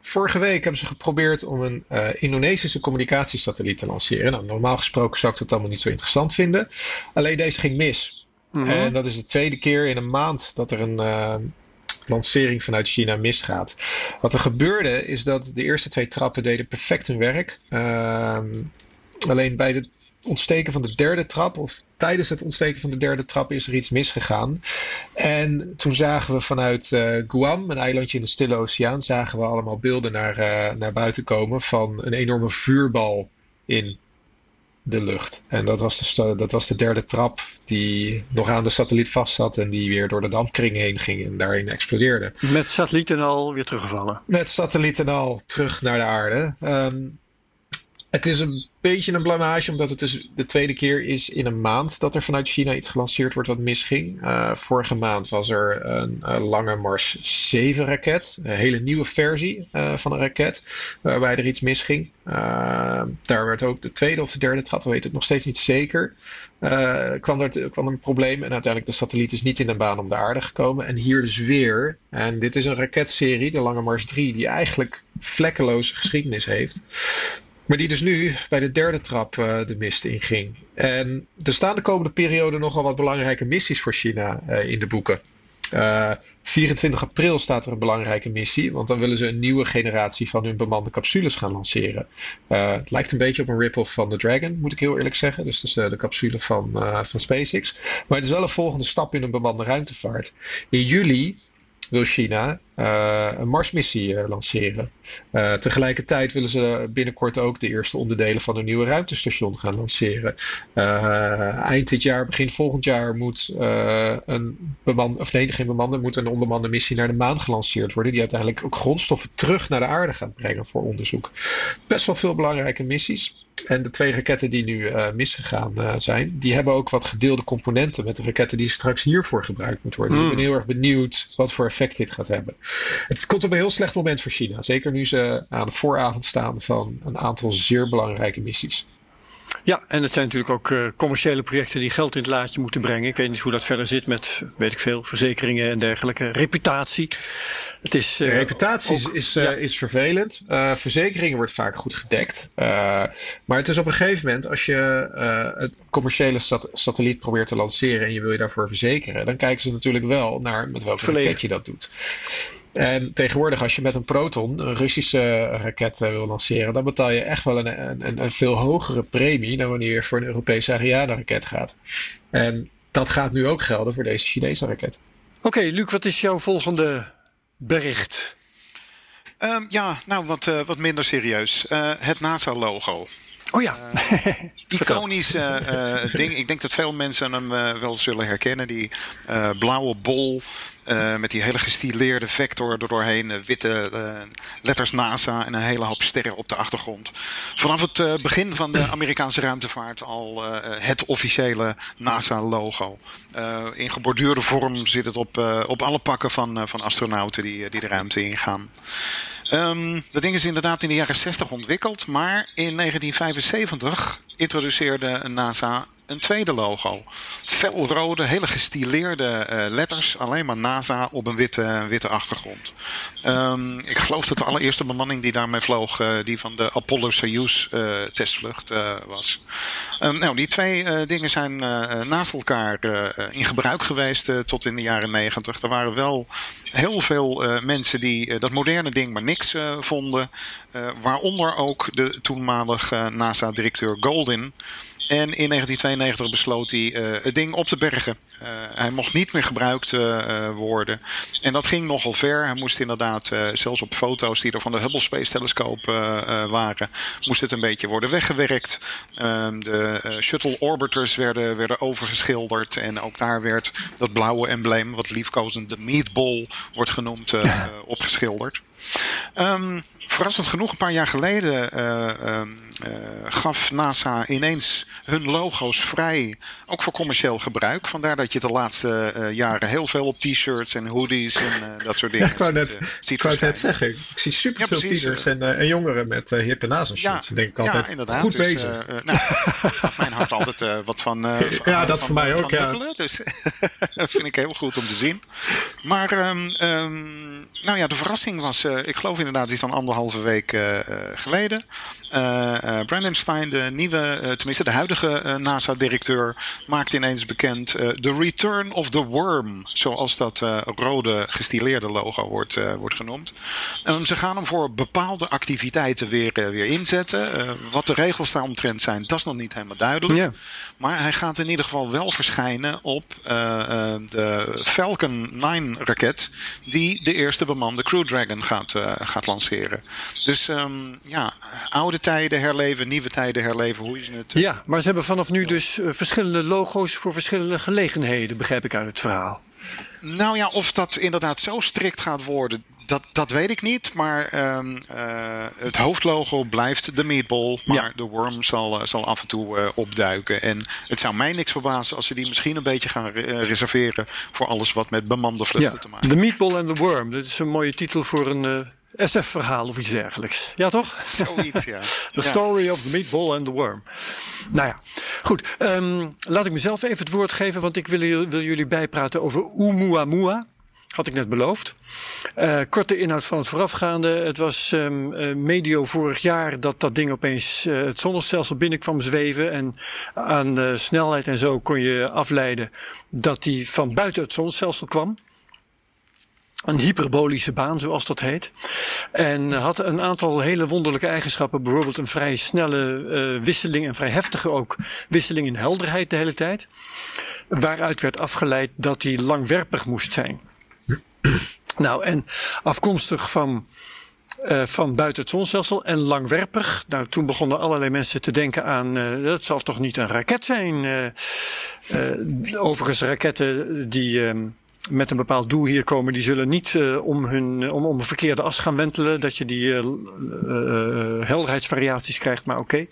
Vorige week hebben ze geprobeerd om een Indonesische communicatiesatelliet te lanceren. Nou, normaal gesproken zou ik dat allemaal niet zo interessant vinden. Alleen deze ging mis. -hmm. En dat is de tweede keer in een maand dat er een lancering vanuit China misgaat. Wat er gebeurde is dat de eerste twee trappen deden perfect hun werk. Ehm, alleen bij het ontsteken van de derde trap, of tijdens het ontsteken van de derde trap, is er iets misgegaan. En toen zagen we vanuit uh, Guam, een eilandje in de Stille Oceaan, zagen we allemaal beelden naar, uh, naar buiten komen van een enorme vuurbal in de lucht. En dat was, de, dat was de derde trap die nog aan de satelliet vast zat en die weer door de dampkring heen ging en daarin explodeerde. Met satellieten al weer teruggevallen? Met satellieten al terug naar de aarde. Um, het is een beetje een blamage, omdat het dus de tweede keer is in een maand dat er vanuit China iets gelanceerd wordt wat misging. Uh, vorige maand was er een, een lange Mars 7 raket, een hele nieuwe versie uh, van een raket, waarbij er iets misging. Daar werd ook de tweede of de derde trap, we weten het nog steeds niet zeker, kwam er kwam een probleem en uiteindelijk de satelliet is niet in de baan om de aarde gekomen. En hier dus weer, en dit is een raketserie, de lange Mars 3, die eigenlijk vlekkeloze geschiedenis heeft. Maar die dus nu bij de derde trap uh, de mist inging. En er staan de komende periode nogal wat belangrijke missies voor China uh, in de boeken. Uh, 24 april staat er een belangrijke missie, want dan willen ze een nieuwe generatie van hun bemande capsules gaan lanceren. het lijkt een beetje op een rip-off van de Dragon, moet ik heel eerlijk zeggen. Dus dat is de capsule van, van SpaceX. Maar het is wel een volgende stap in een bemande ruimtevaart. In juli wil China een Marsmissie uh, lanceren. Uh, tegelijkertijd willen ze binnenkort ook de eerste onderdelen van een nieuwe ruimtestation gaan lanceren. eind dit jaar, begin volgend jaar moet een bemand, of nee, geen bemande, moet een onbemande missie naar de maan gelanceerd worden. Die uiteindelijk ook grondstoffen terug naar de aarde gaat brengen voor onderzoek. Best wel veel belangrijke missies. En de twee raketten die nu misgegaan zijn, die hebben ook wat gedeelde componenten met de raketten die straks hiervoor gebruikt moeten worden. Mm. Dus ik ben heel erg benieuwd wat voor effect dit gaat hebben. Het komt op een heel slecht moment voor China. Zeker nu ze aan de vooravond staan van een aantal zeer belangrijke missies. Ja, en het zijn natuurlijk ook uh, commerciële projecten die geld in het laadje moeten brengen. Ik weet niet hoe dat verder zit met, weet ik veel, verzekeringen en dergelijke. Reputatie. Het is, uh, reputatie ook, is, uh, ja. is vervelend. verzekeringen wordt vaak goed gedekt. maar het is op een gegeven moment, als je het commerciële sat satelliet probeert te lanceren en je wil je daarvoor verzekeren, dan kijken ze natuurlijk wel naar met welke raket je dat doet. En tegenwoordig, als je met een Proton een Russische raket wil lanceren, dan betaal je echt wel een, een, een veel hogere premie dan wanneer je voor een Europese Ariane-raket gaat. En dat gaat nu ook gelden voor deze Chinese raket. Oké, okay, Luc, wat is jouw volgende bericht? Um, ja, nou wat, uh, wat minder serieus. Uh, het NASA-logo. Oh ja. Uh, iconisch uh, ding. Ik denk dat veel mensen hem wel zullen herkennen. Die blauwe bol met die hele gestileerde vector er doorheen. Uh, witte letters NASA en een hele hoop sterren op de achtergrond. Vanaf het begin van de Amerikaanse ruimtevaart al het officiële NASA-logo. in geborduurde vorm zit het op, op alle pakken van, van astronauten die, die de ruimte ingaan. Um, dat ding is inderdaad in de jaren 60 ontwikkeld, maar in 1975 introduceerde NASA een tweede logo. Felrode, hele gestileerde uh, letters. Alleen maar NASA op een witte, witte achtergrond. Um, ik geloof dat de allereerste bemanning die daarmee vloog, uh, die van de Apollo Soyuz uh, testvlucht was. Um, nou, die twee dingen zijn naast elkaar in gebruik geweest tot in de jaren negentig. Er waren wel heel veel mensen die dat moderne ding maar niks vonden. waaronder ook de toenmalige NASA-directeur Goldin. En in 1992 besloot hij uh, het ding op te bergen. Uh, hij mocht niet meer gebruikt uh, worden. En dat ging nogal ver. Hij moest inderdaad, zelfs op foto's die er van de Hubble Space Telescoop waren, moest het een beetje worden weggewerkt. Ehm, de shuttle orbiters werden, werden overgeschilderd. En ook daar werd dat blauwe embleem, wat liefkozend de meatball wordt genoemd, opgeschilderd. Um, verrassend genoeg, een paar jaar geleden uh, um, uh, gaf NASA ineens hun logo's vrij, ook voor commercieel gebruik. Vandaar dat je de laatste uh, jaren heel veel op t-shirts en hoodies en dat soort dingen ja, ik wou net, ziet. Ik net zeggen, ik zie super veel ja, t-shirts en, en, jongeren met hippe NASA-shirts. Ja, denk ik altijd, ja, inderdaad. Goed dus, bezig. nou, mijn hart altijd wat van, Ja, dat van, voor mij ook, ja. dus dat vind ik heel goed om te zien. Maar, um, nou ja, de verrassing was, ik geloof inderdaad, is dan anderhalve week geleden. Brandon Stein, de nieuwe, tenminste de huidige NASA-directeur, maakt ineens bekend The Return of the Worm, zoals dat rode gestileerde logo wordt, wordt genoemd. En ze gaan hem voor bepaalde activiteiten weer, weer inzetten. wat de regels daaromtrent zijn, dat is nog niet helemaal duidelijk. Maar hij gaat in ieder geval wel verschijnen op de Falcon 9 raket, die de eerste bemande Crew Dragon gaat, uh, gaat lanceren. Dus um, ja, oude tijden herleven, nieuwe tijden herleven, hoe je het. Ja, maar ze hebben vanaf nu dus uh, verschillende logo's voor verschillende gelegenheden, begrijp ik uit het verhaal. Nou ja, of dat inderdaad zo strikt gaat worden, dat, dat weet ik niet. Maar um, uh, het hoofdlogo blijft de meatball. Maar ja. de worm zal, zal af en toe uh, opduiken. En het zou mij niks verbazen als ze die misschien een beetje gaan re reserveren voor alles wat met bemande vluchten ja. te maken heeft. De meatball en de worm. Dat is een mooie titel voor een. Uh... SF-verhaal of iets dergelijks. Ja, toch? Zoiets, ja. the story of the meatball and the worm. Nou ja, goed. Um, laat ik mezelf even het woord geven, want ik wil, wil jullie bijpraten over Oumuamua. Had ik net beloofd. Uh, korte inhoud van het voorafgaande. Het was um, uh, medio vorig jaar dat dat ding opeens uh, het zonnestelsel binnenkwam zweven. En aan de snelheid en zo kon je afleiden dat die van buiten het zonnestelsel kwam. Een hyperbolische baan, zoals dat heet. En had een aantal hele wonderlijke eigenschappen. Bijvoorbeeld een vrij snelle wisseling en vrij heftige ook wisseling in helderheid de hele tijd. Waaruit werd afgeleid dat hij langwerpig moest zijn. nou, en afkomstig van, uh, van buiten het zonnestelsel en langwerpig. Nou, toen begonnen allerlei mensen te denken aan, uh, dat zal toch niet een raket zijn. Uh, overigens raketten die um, met een bepaald doel hier komen, die zullen niet om, hun, om, om een verkeerde as gaan wentelen. Dat je die helderheidsvariaties krijgt, maar oké.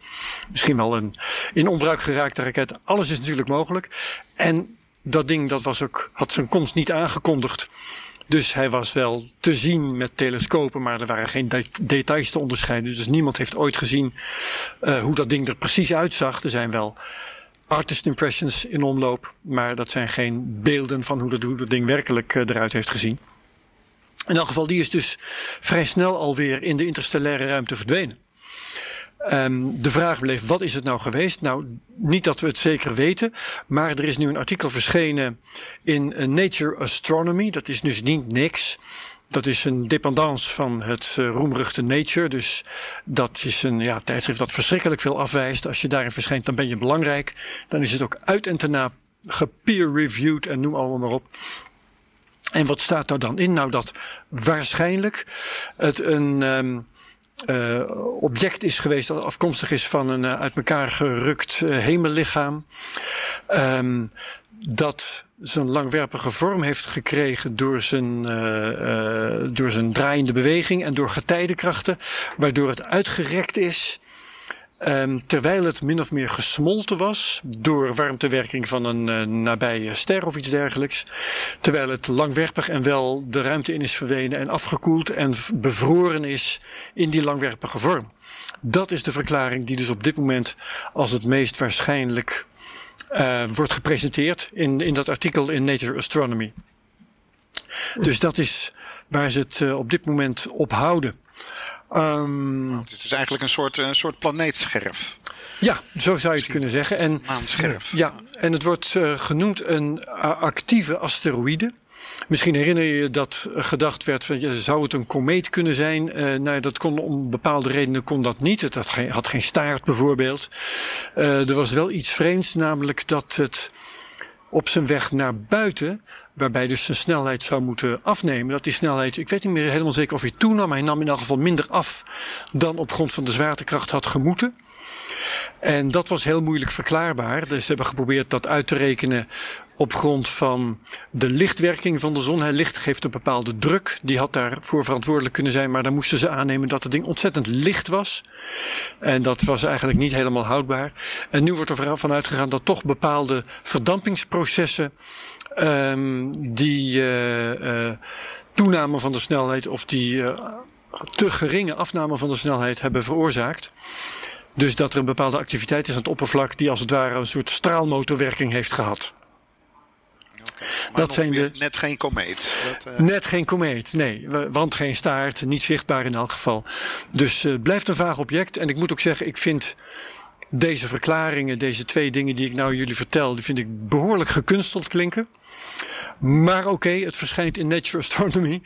Misschien wel een in onbruik geraakte raket. Alles is natuurlijk mogelijk. En dat ding dat was ook, had zijn komst niet aangekondigd. Dus hij was wel te zien met telescopen, maar er waren geen de details te onderscheiden. Dus niemand heeft ooit gezien uh, hoe dat ding er precies uitzag. Er zijn wel artist impressions in omloop, maar dat zijn geen beelden van hoe dat, hoe dat ding werkelijk uh, eruit heeft gezien. In elk geval, die is dus vrij snel alweer in de interstellaire ruimte verdwenen. Um, de vraag bleef, wat is het nou geweest? Nou, niet dat we het zeker weten, maar er is nu een artikel verschenen in Nature Astronomy. Dat is dus niet niks. Dat is een dependance van het uh, roemruchte Nature. Dus dat is een ja, tijdschrift dat verschrikkelijk veel afwijst. Als je daarin verschijnt, dan ben je belangrijk. Dan is het ook uit en te na gepeer-reviewed en noem allemaal maar op. En wat staat daar dan in? Nou, dat waarschijnlijk het een... Um, uh, object is geweest dat afkomstig is van een uh, uit elkaar gerukt uh, hemellichaam. Um, dat zijn langwerpige vorm heeft gekregen door zijn, door zijn draaiende beweging en door getijdenkrachten, waardoor het uitgerekt is. Um, terwijl het min of meer gesmolten was door warmtewerking van een uh, nabije ster of iets dergelijks. Terwijl het langwerpig en wel de ruimte in is verdwenen en afgekoeld en bevroren is in die langwerpige vorm. Dat is de verklaring die dus op dit moment als het meest waarschijnlijk uh, wordt gepresenteerd in, in dat artikel in Nature Astronomy. Dus dat is waar ze het uh, op dit moment op houden. Um, nou, het is dus eigenlijk een soort, een soort planeetscherf. Ja, zo zou je het kunnen zeggen. En, Maanscherf. Ja, en het wordt uh, genoemd een actieve asteroïde. Misschien herinner je je dat gedacht werd van ja, zou het een komeet kunnen zijn? Uh, nou, dat kon om bepaalde redenen kon dat niet. Het had geen, had geen staart bijvoorbeeld. Uh, er was wel iets vreemds, namelijk dat het op zijn weg naar buiten, waarbij dus zijn snelheid zou moeten afnemen. Dat die snelheid, ik weet niet meer helemaal zeker of hij toenam, maar hij nam in elk geval minder af dan op grond van de zwaartekracht had gemoeten. En dat was heel moeilijk verklaarbaar. Dus ze hebben geprobeerd dat uit te rekenen op grond van de lichtwerking van de zon. Het licht geeft een bepaalde druk. Die had daarvoor verantwoordelijk kunnen zijn. Maar dan moesten ze aannemen dat het ding ontzettend licht was. En dat was eigenlijk niet helemaal houdbaar. En nu wordt er van uitgegaan dat toch bepaalde verdampingsprocessen. Um, die uh, toename van de snelheid of die uh, te geringe afname van de snelheid hebben veroorzaakt. Dus dat er een bepaalde activiteit is aan het oppervlak die als het ware een soort straalmotorwerking heeft gehad. Dat zijn de... net geen komeet. Dat, uh... Net geen komeet, nee. Want geen staart, niet zichtbaar in elk geval. Dus uh, blijft een vaag object. En ik moet ook zeggen, ik vind deze verklaringen, deze twee dingen die ik nou jullie vertel, die vind ik behoorlijk gekunsteld klinken. Maar oké, okay, het verschijnt in Nature Astronomy.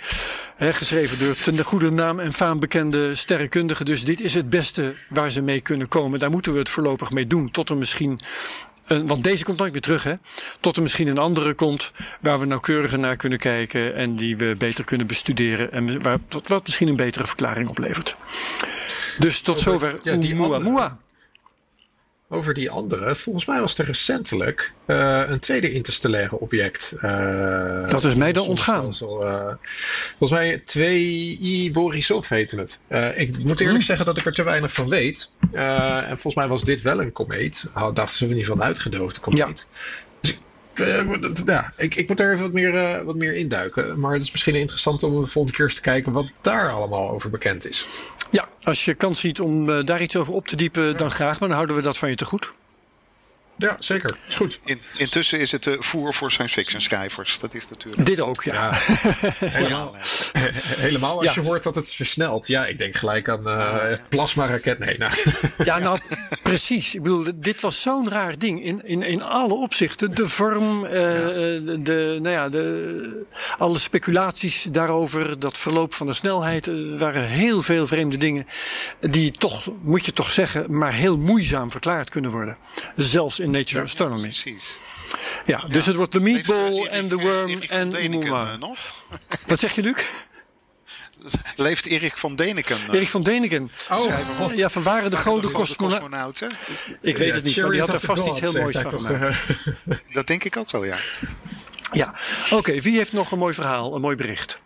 Hè, geschreven door ten goede naam en faam bekende sterrenkundigen. Dus dit is het beste waar ze mee kunnen komen. Daar moeten we het voorlopig mee doen. Tot er misschien want deze komt nooit meer terug, hè? Tot er misschien een andere komt waar we nauwkeuriger naar kunnen kijken en die we beter kunnen bestuderen en waar, wat misschien een betere verklaring oplevert. Dus tot zover ja, die Oumuamua. Over die andere, volgens mij was er recentelijk uh, een tweede interstellaire object. Uh, dat is mij dan ontgaan. Uh, volgens mij 2I Borisov heette het. ik moet eerlijk hm. zeggen dat ik er te weinig van weet. en volgens mij was dit wel een komeet. Dachten ze ieder geval een uitgedoofde komeet. Ja. Dus, ja, ik, ik moet er even wat meer, wat meer induiken. Maar het is misschien interessant om de volgende keer eens te kijken wat daar allemaal over bekend is. Ja, als je kans ziet om uh, daar iets over op te diepen, dan graag. Maar dan houden we dat van je te goed. Ja, zeker. Is goed. In, intussen is het uh, voer voor science fiction schrijvers. Dat is natuurlijk. Dit ook, ja. helemaal, helemaal als je hoort dat het versnelt. Ja, ik denk gelijk aan uh, plasma-raket. Nee, nou. ja, nou, precies. Ik bedoel, dit was zo'n raar ding. In, in, in alle opzichten. De vorm, uh, de, nou ja, de, alle speculaties daarover. Dat verloop van de snelheid. Er waren heel veel vreemde dingen. Die toch, moet je toch zeggen, maar heel moeizaam verklaard kunnen worden. Zelfs in Nature Astronomy. Precies. Ja, dus het wordt de meatball en de worm en nog? Wat zeg je, Luc? Leeft Erik van Deneken? Erik van Deneken. Oh, ja, van waren de grote cosmonauten? Ik weet het niet, maar die had er vast iets heel moois van gemaakt. Dat denk ik ook wel, ja. Ja, oké. Wie heeft nog een mooi verhaal, een mooi bericht?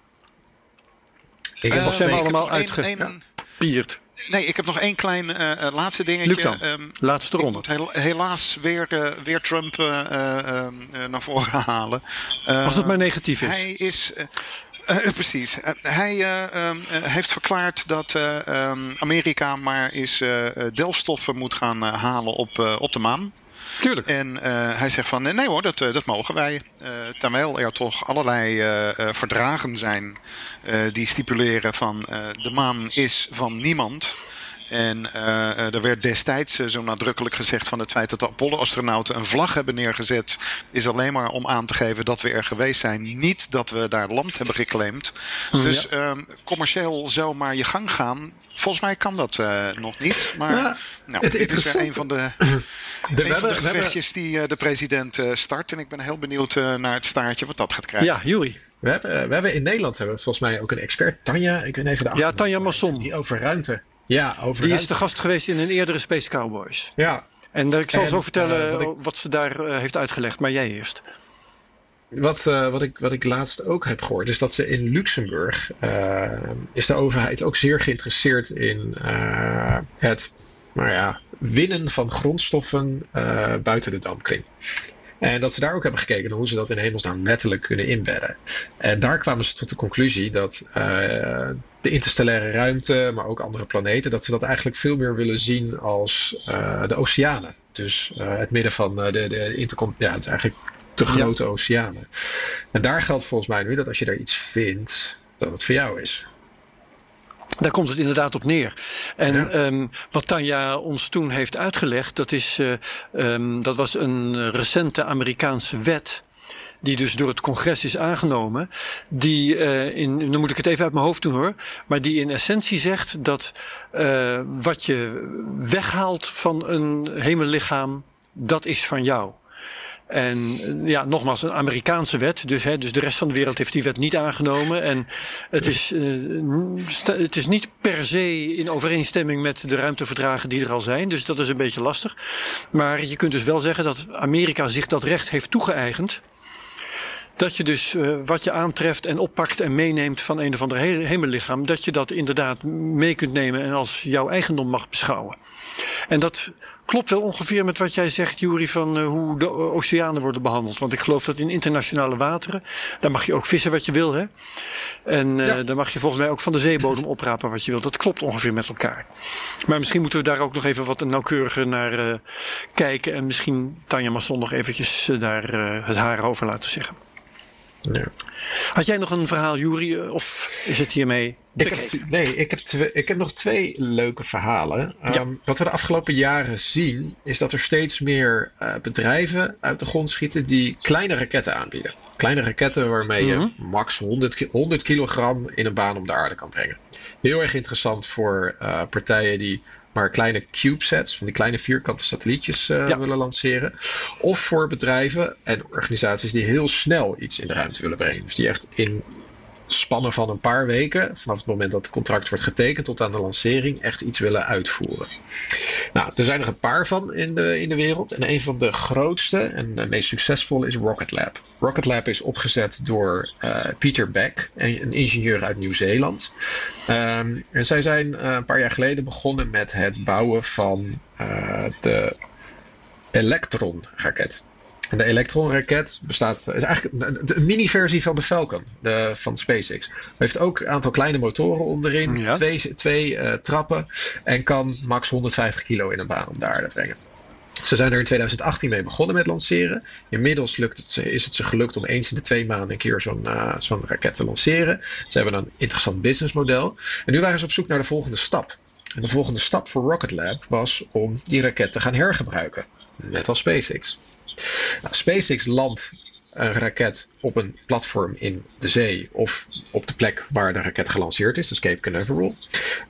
Ik heb of zijn we allemaal uitgepierd? Nee, ik heb nog één klein uh, laatste dingetje. Um, laatste ronde. Helaas weer, uh, weer Trump uh, naar voren halen. Als het maar negatief is. Hij is. precies. hij um, heeft verklaard dat Amerika maar eens delfstoffen moet gaan halen op, op de maan. Tuurlijk. En hij zegt van nee hoor, dat, dat mogen wij. terwijl er toch allerlei verdragen zijn die stipuleren van de maan is van niemand. En uh, er werd destijds zo nadrukkelijk gezegd van het feit dat de Apollo-astronauten een vlag hebben neergezet, is alleen maar om aan te geven dat we er geweest zijn. Niet dat we daar land hebben geclaimd. Mm, dus uh, commercieel zomaar je gang gaan. Volgens mij kan dat nog niet. Maar ja, nou, dit is een van de, de, een van de gevechtjes die de president start. En ik ben heel benieuwd naar het staartje wat dat gaat krijgen. Ja, Juri. We hebben, we hebben in Nederland hebben we volgens mij ook een expert, Tanja. Ik weet even de Ja, Tanja Masson. Die over ruimte. Ja, over Die is de gast geweest in een eerdere Space Cowboys. Ja. En ik zal zo vertellen uh, wat, wat, ze daar uh, heeft uitgelegd, maar jij eerst. Wat, uh, wat, ik, wat ik laatst ook heb gehoord, is dat ze in Luxemburg is de overheid ook zeer geïnteresseerd in het nou ja, winnen van grondstoffen buiten de dampkring. En dat ze daar ook hebben gekeken naar hoe ze dat in hemelsnaam letterlijk kunnen inbedden. En daar kwamen ze tot de conclusie dat uh, de interstellaire ruimte, maar ook andere planeten, dat ze dat eigenlijk veel meer willen zien als uh, de oceanen. Dus uh, het midden van de, de intercom, ja, het is eigenlijk de grote ja. oceanen. En daar geldt volgens mij nu dat als je daar iets vindt, dat het voor jou is. Daar komt het inderdaad op neer. En ja. um, wat Tanja ons toen heeft uitgelegd, dat, is, uh, um, dat was een recente Amerikaanse wet die dus door het congres is aangenomen, die uh, in, dan moet ik het even uit mijn hoofd doen hoor, maar die in essentie zegt dat uh, wat je weghaalt van een hemellichaam, dat is van jou. En ja, nogmaals, een Amerikaanse wet. Dus, hè, dus de rest van de wereld heeft die wet niet aangenomen. En het is, uh, het is niet per se in overeenstemming met de ruimteverdragen die er al zijn. Dus dat is een beetje lastig. Maar je kunt dus wel zeggen dat Amerika zich dat recht heeft toegeëigend. Dat je dus uh, wat je aantreft en oppakt en meeneemt van een of ander hemellichaam, dat je dat inderdaad mee kunt nemen en als jouw eigendom mag beschouwen. En dat klopt wel ongeveer met wat jij zegt, Jury, van uh, hoe de oceanen worden behandeld. Want ik geloof dat in internationale wateren, daar mag je ook vissen wat je wil, hè? En uh, ja. dan mag je volgens mij ook van de zeebodem oprapen wat je wil. Dat klopt ongeveer met elkaar. Maar misschien moeten we daar ook nog even wat nauwkeuriger naar kijken. En misschien Tanja Masson nog eventjes daar het haar over laten zeggen. Ja. Had jij nog een verhaal, Juri, of is het hiermee ik heb, nee, ik heb, twee, ik heb nog twee leuke verhalen. Ja. Um, wat we de afgelopen jaren zien, is dat er steeds meer uh, bedrijven uit de grond schieten die kleine raketten aanbieden. Kleine raketten waarmee je mm -hmm. max 100, 100 kilogram in een baan om de aarde kan brengen. Heel erg interessant voor uh, partijen die maar kleine CubeSats, van die kleine vierkante satellietjes uh, ja. willen lanceren. Of voor bedrijven en organisaties die heel snel iets in de ruimte willen brengen. Dus die echt in spannen van een paar weken, vanaf het moment dat het contract wordt getekend tot aan de lancering, echt iets willen uitvoeren. Nou, er zijn er een paar van in de, in de wereld. En een van de grootste en de meest succesvolle is Rocket Lab. Rocket Lab is opgezet door uh, Peter Beck, een ingenieur uit Nieuw-Zeeland. Um, en zij zijn uh, een paar jaar geleden begonnen met het bouwen van uh, de Electron-raket. En de Electron-raket bestaat, is eigenlijk een mini-versie van de Falcon de, van SpaceX. Het heeft ook een aantal kleine motoren onderin, ja. twee, twee uh, trappen en kan max 150 kilo in een baan om de aarde brengen. Ze zijn er in 2018 mee begonnen met lanceren. Inmiddels lukt het, is het ze gelukt om eens in de twee maanden een keer zo'n uh, zo'n raket te lanceren. Ze hebben een interessant businessmodel. En nu waren ze op zoek naar de volgende stap. En de volgende stap voor Rocket Lab was om die raket te gaan hergebruiken. Net als SpaceX. Nou, SpaceX landt een raket op een platform in de zee of op de plek waar de raket gelanceerd is, dus Cape Canaveral.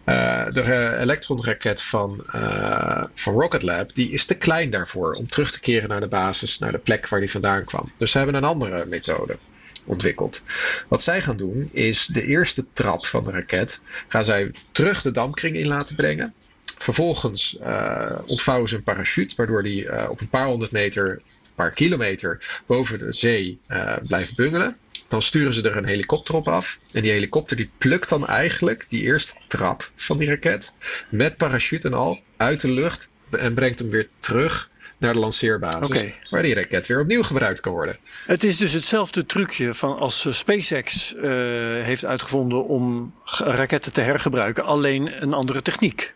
Uh, de Electron-raket van, uh, van Rocket Lab die is te klein daarvoor om terug te keren naar de basis, naar de plek waar die vandaan kwam. Dus ze hebben een andere methode ontwikkeld. Wat zij gaan doen is de eerste trap van de raket gaan zij terug de dampkring in laten brengen. Vervolgens uh, ontvouwen ze een parachute, waardoor die uh, op een paar honderd meter, een paar kilometer boven de zee uh, blijft bungelen. Dan sturen ze er een helikopter op af. En die helikopter die plukt dan eigenlijk die eerste trap van die raket. Met parachute en al uit de lucht. En brengt hem weer terug naar de lanceerbasis. Okay. Waar die raket weer opnieuw gebruikt kan worden. Het is dus hetzelfde trucje van als SpaceX heeft uitgevonden om raketten te hergebruiken. Alleen een andere techniek.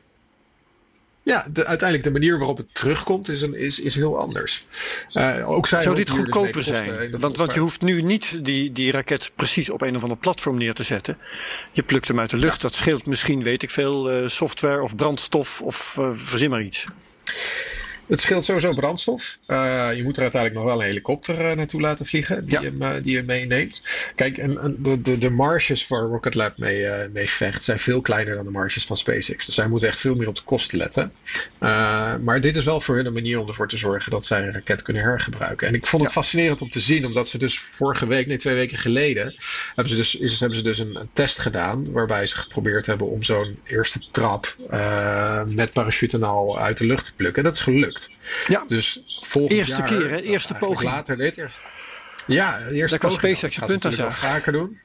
Ja, de, uiteindelijk de manier waarop het terugkomt is, een, is, is heel anders. Uh, ook Zou dit goedkoper zijn? Want, want je hoeft nu niet die, die raket precies op een of ander platform neer te zetten. Je plukt hem uit de lucht. Ja. Dat scheelt misschien, weet ik veel, uh, software of brandstof of uh, verzin maar iets. Het scheelt sowieso brandstof. Uh, je moet er uiteindelijk nog wel een helikopter uh, naartoe laten vliegen die, ja. hem, uh, die je meeneemt. Kijk, en, en de, de, de marges waar Rocket Lab mee, mee vecht zijn veel kleiner dan de marges van SpaceX. Dus zij moeten echt veel meer op de kosten letten. maar dit is wel voor hun een manier om ervoor te zorgen dat zij een raket kunnen hergebruiken. En ik vond het ja. fascinerend om te zien, omdat ze dus vorige week, nee twee weken geleden, hebben ze dus, is, hebben ze dus een, een test gedaan waarbij ze geprobeerd hebben om zo'n eerste trap met parachute en al uit de lucht te plukken. En dat is gelukt. Ja, dus volgend eerste jaar, keer, hè? Eerste poging. Later dit jaar. Ja, de eerste Daar kan SpaceX je punt wel vaker doen.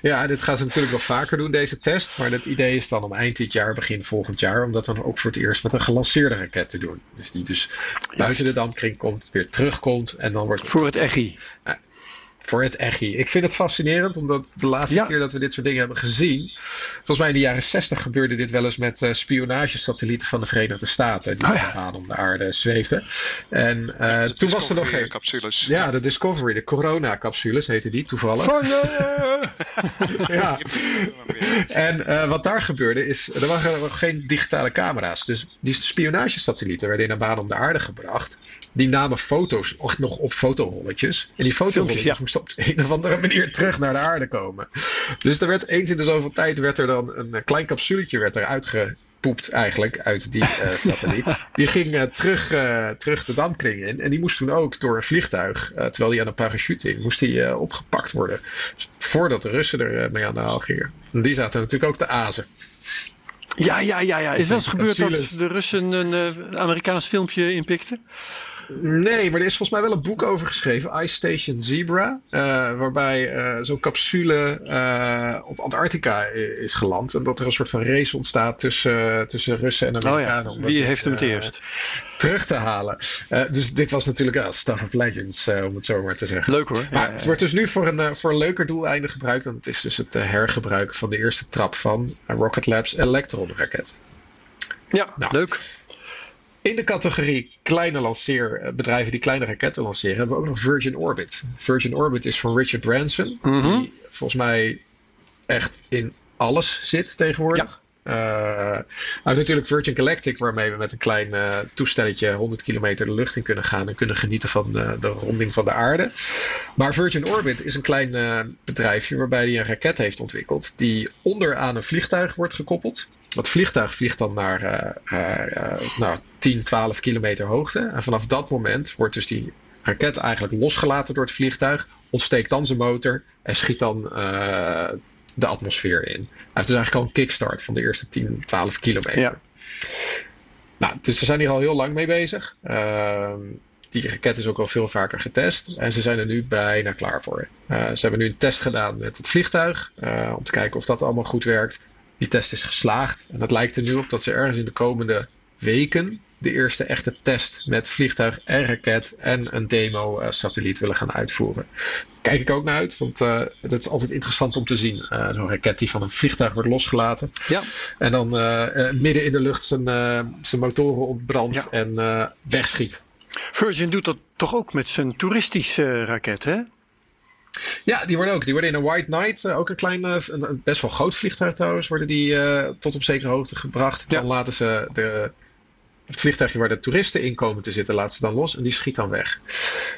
Ja, dit gaan ze natuurlijk wel vaker doen, deze test. Maar het idee is dan om eind dit jaar, begin volgend jaar, om dat dan ook voor het eerst met een gelanceerde raket te doen. Dus die dus buiten de dampkring komt, weer terugkomt en dan wordt. Voor het EGI. Voor het EGI. Ik vind het fascinerend, omdat de laatste ja. keer dat we dit soort dingen hebben gezien, volgens mij in de jaren 60 gebeurde dit wel eens met uh, spionagesatellieten van de Verenigde Staten, die oh, ja. aan om de aarde zweefden. En uh, toen was er nog geen. capsules. Ja, de Discovery, de Corona-capsules heette die toevallig. ja. En uh, wat daar gebeurde is, er waren nog geen digitale camera's. Dus die spionagesatellieten werden in een baan om de aarde gebracht. Die namen foto's nog op fotorolletjes. En die fotorolletjes ja. moesten op een of andere manier terug naar de aarde komen. Dus er werd eens in de zoveel tijd werd er dan een klein capsuletje werd er uitgepoept eigenlijk uit die uh, satelliet. Die ging uh, terug, uh, terug de dampkring in. En die moest toen ook door een vliegtuig, terwijl die aan een parachute in, moest die opgepakt worden. Dus voordat de Russen er mee aan de haal gingen. En die zaten natuurlijk ook te azen. Ja, ja, ja, ja. Is wel eens gebeurd dat de Russen een Amerikaans filmpje inpikten? Nee, maar er is volgens mij wel een boek over geschreven, Ice Station Zebra. Uh, waarbij uh, zo'n capsule uh, op Antarctica is geland. En dat er een soort van race ontstaat tussen, tussen Russen en Amerikanen. Oh ja. Wie heeft hem het eerst? Terug te halen. dus dit was natuurlijk uh, Stuff of Legends, om het zo maar te zeggen. Leuk hoor. Maar ja, het wordt dus nu voor een, voor een leuker doeleinde gebruikt. En het is dus het hergebruiken van de eerste trap van Rocket Labs Electron raket. Ja, nou. leuk. In de categorie kleine lanceerbedrijven die kleine raketten lanceren, hebben we ook nog Virgin Orbit. Virgin Orbit is van Richard Branson, die volgens mij echt in alles zit tegenwoordig. Uh, nou, natuurlijk Virgin Galactic, waarmee we met een klein uh, toestelletje 100 kilometer de lucht in kunnen gaan en kunnen genieten van de, de ronding van de aarde. Maar Virgin Orbit is een klein uh, bedrijfje waarbij hij een raket heeft ontwikkeld die onderaan een vliegtuig wordt gekoppeld. Dat vliegtuig vliegt dan naar nou, 10, 12 kilometer hoogte. En vanaf dat moment wordt dus die raket eigenlijk losgelaten door het vliegtuig, ontsteekt dan zijn motor en schiet dan de atmosfeer in. het is eigenlijk al een kickstart van de eerste 10, 12 kilometer. Ja. Nou, dus ze zijn hier al heel lang mee bezig. Uh, die raket is ook al veel vaker getest. En ze zijn er nu bijna klaar voor. Uh, ze hebben nu een test gedaan met het vliegtuig. Uh, om te kijken of dat allemaal goed werkt. Die test is geslaagd. En het lijkt er nu op dat ze ergens in de komende weken de eerste echte test met vliegtuig en raket en een demo-satelliet willen gaan uitvoeren. Kijk ik ook naar uit, want uh, het is altijd interessant om te zien. Uh, Zo'n raket die van een vliegtuig wordt losgelaten. Ja. En dan uh, midden in de lucht zijn, zijn motoren ontbrandt ja. en wegschiet. Virgin doet dat toch ook met zijn toeristische raket, hè? Ja, die worden ook. Die worden in een White Knight, ook een klein, een best wel groot vliegtuig trouwens, worden die tot op zekere hoogte gebracht. Ja. Dan laten ze de het vliegtuigje waar de toeristen in komen te zitten, laat ze dan los en die schiet dan weg.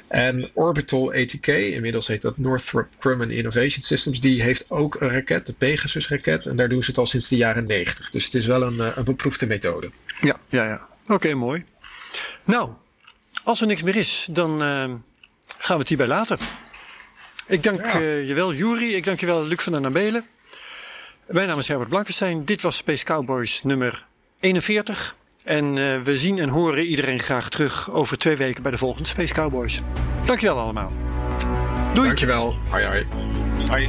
En Orbital ATK, inmiddels heet dat Northrop Grumman Innovation Systems, die heeft ook een raket, de Pegasus-raket. En daar doen ze het al sinds de jaren 90. Dus het is wel een, eh, een beproefde methode. Ja, ja, ja. Oké, mooi. Nou, als er niks meer is, dan uh, gaan we het hierbij laten. Ik dank ja. uh, je wel, Jury. Ik dank je wel, Luc van der Nabelen. Mijn naam is Herbert Blankenstein. Dit was Space Cowboys nummer 41. En uh, we zien en horen iedereen graag terug over twee weken bij de volgende Space Cowboys. Dankjewel allemaal. Doei. Dankjewel. Hoi hoi. Hoi.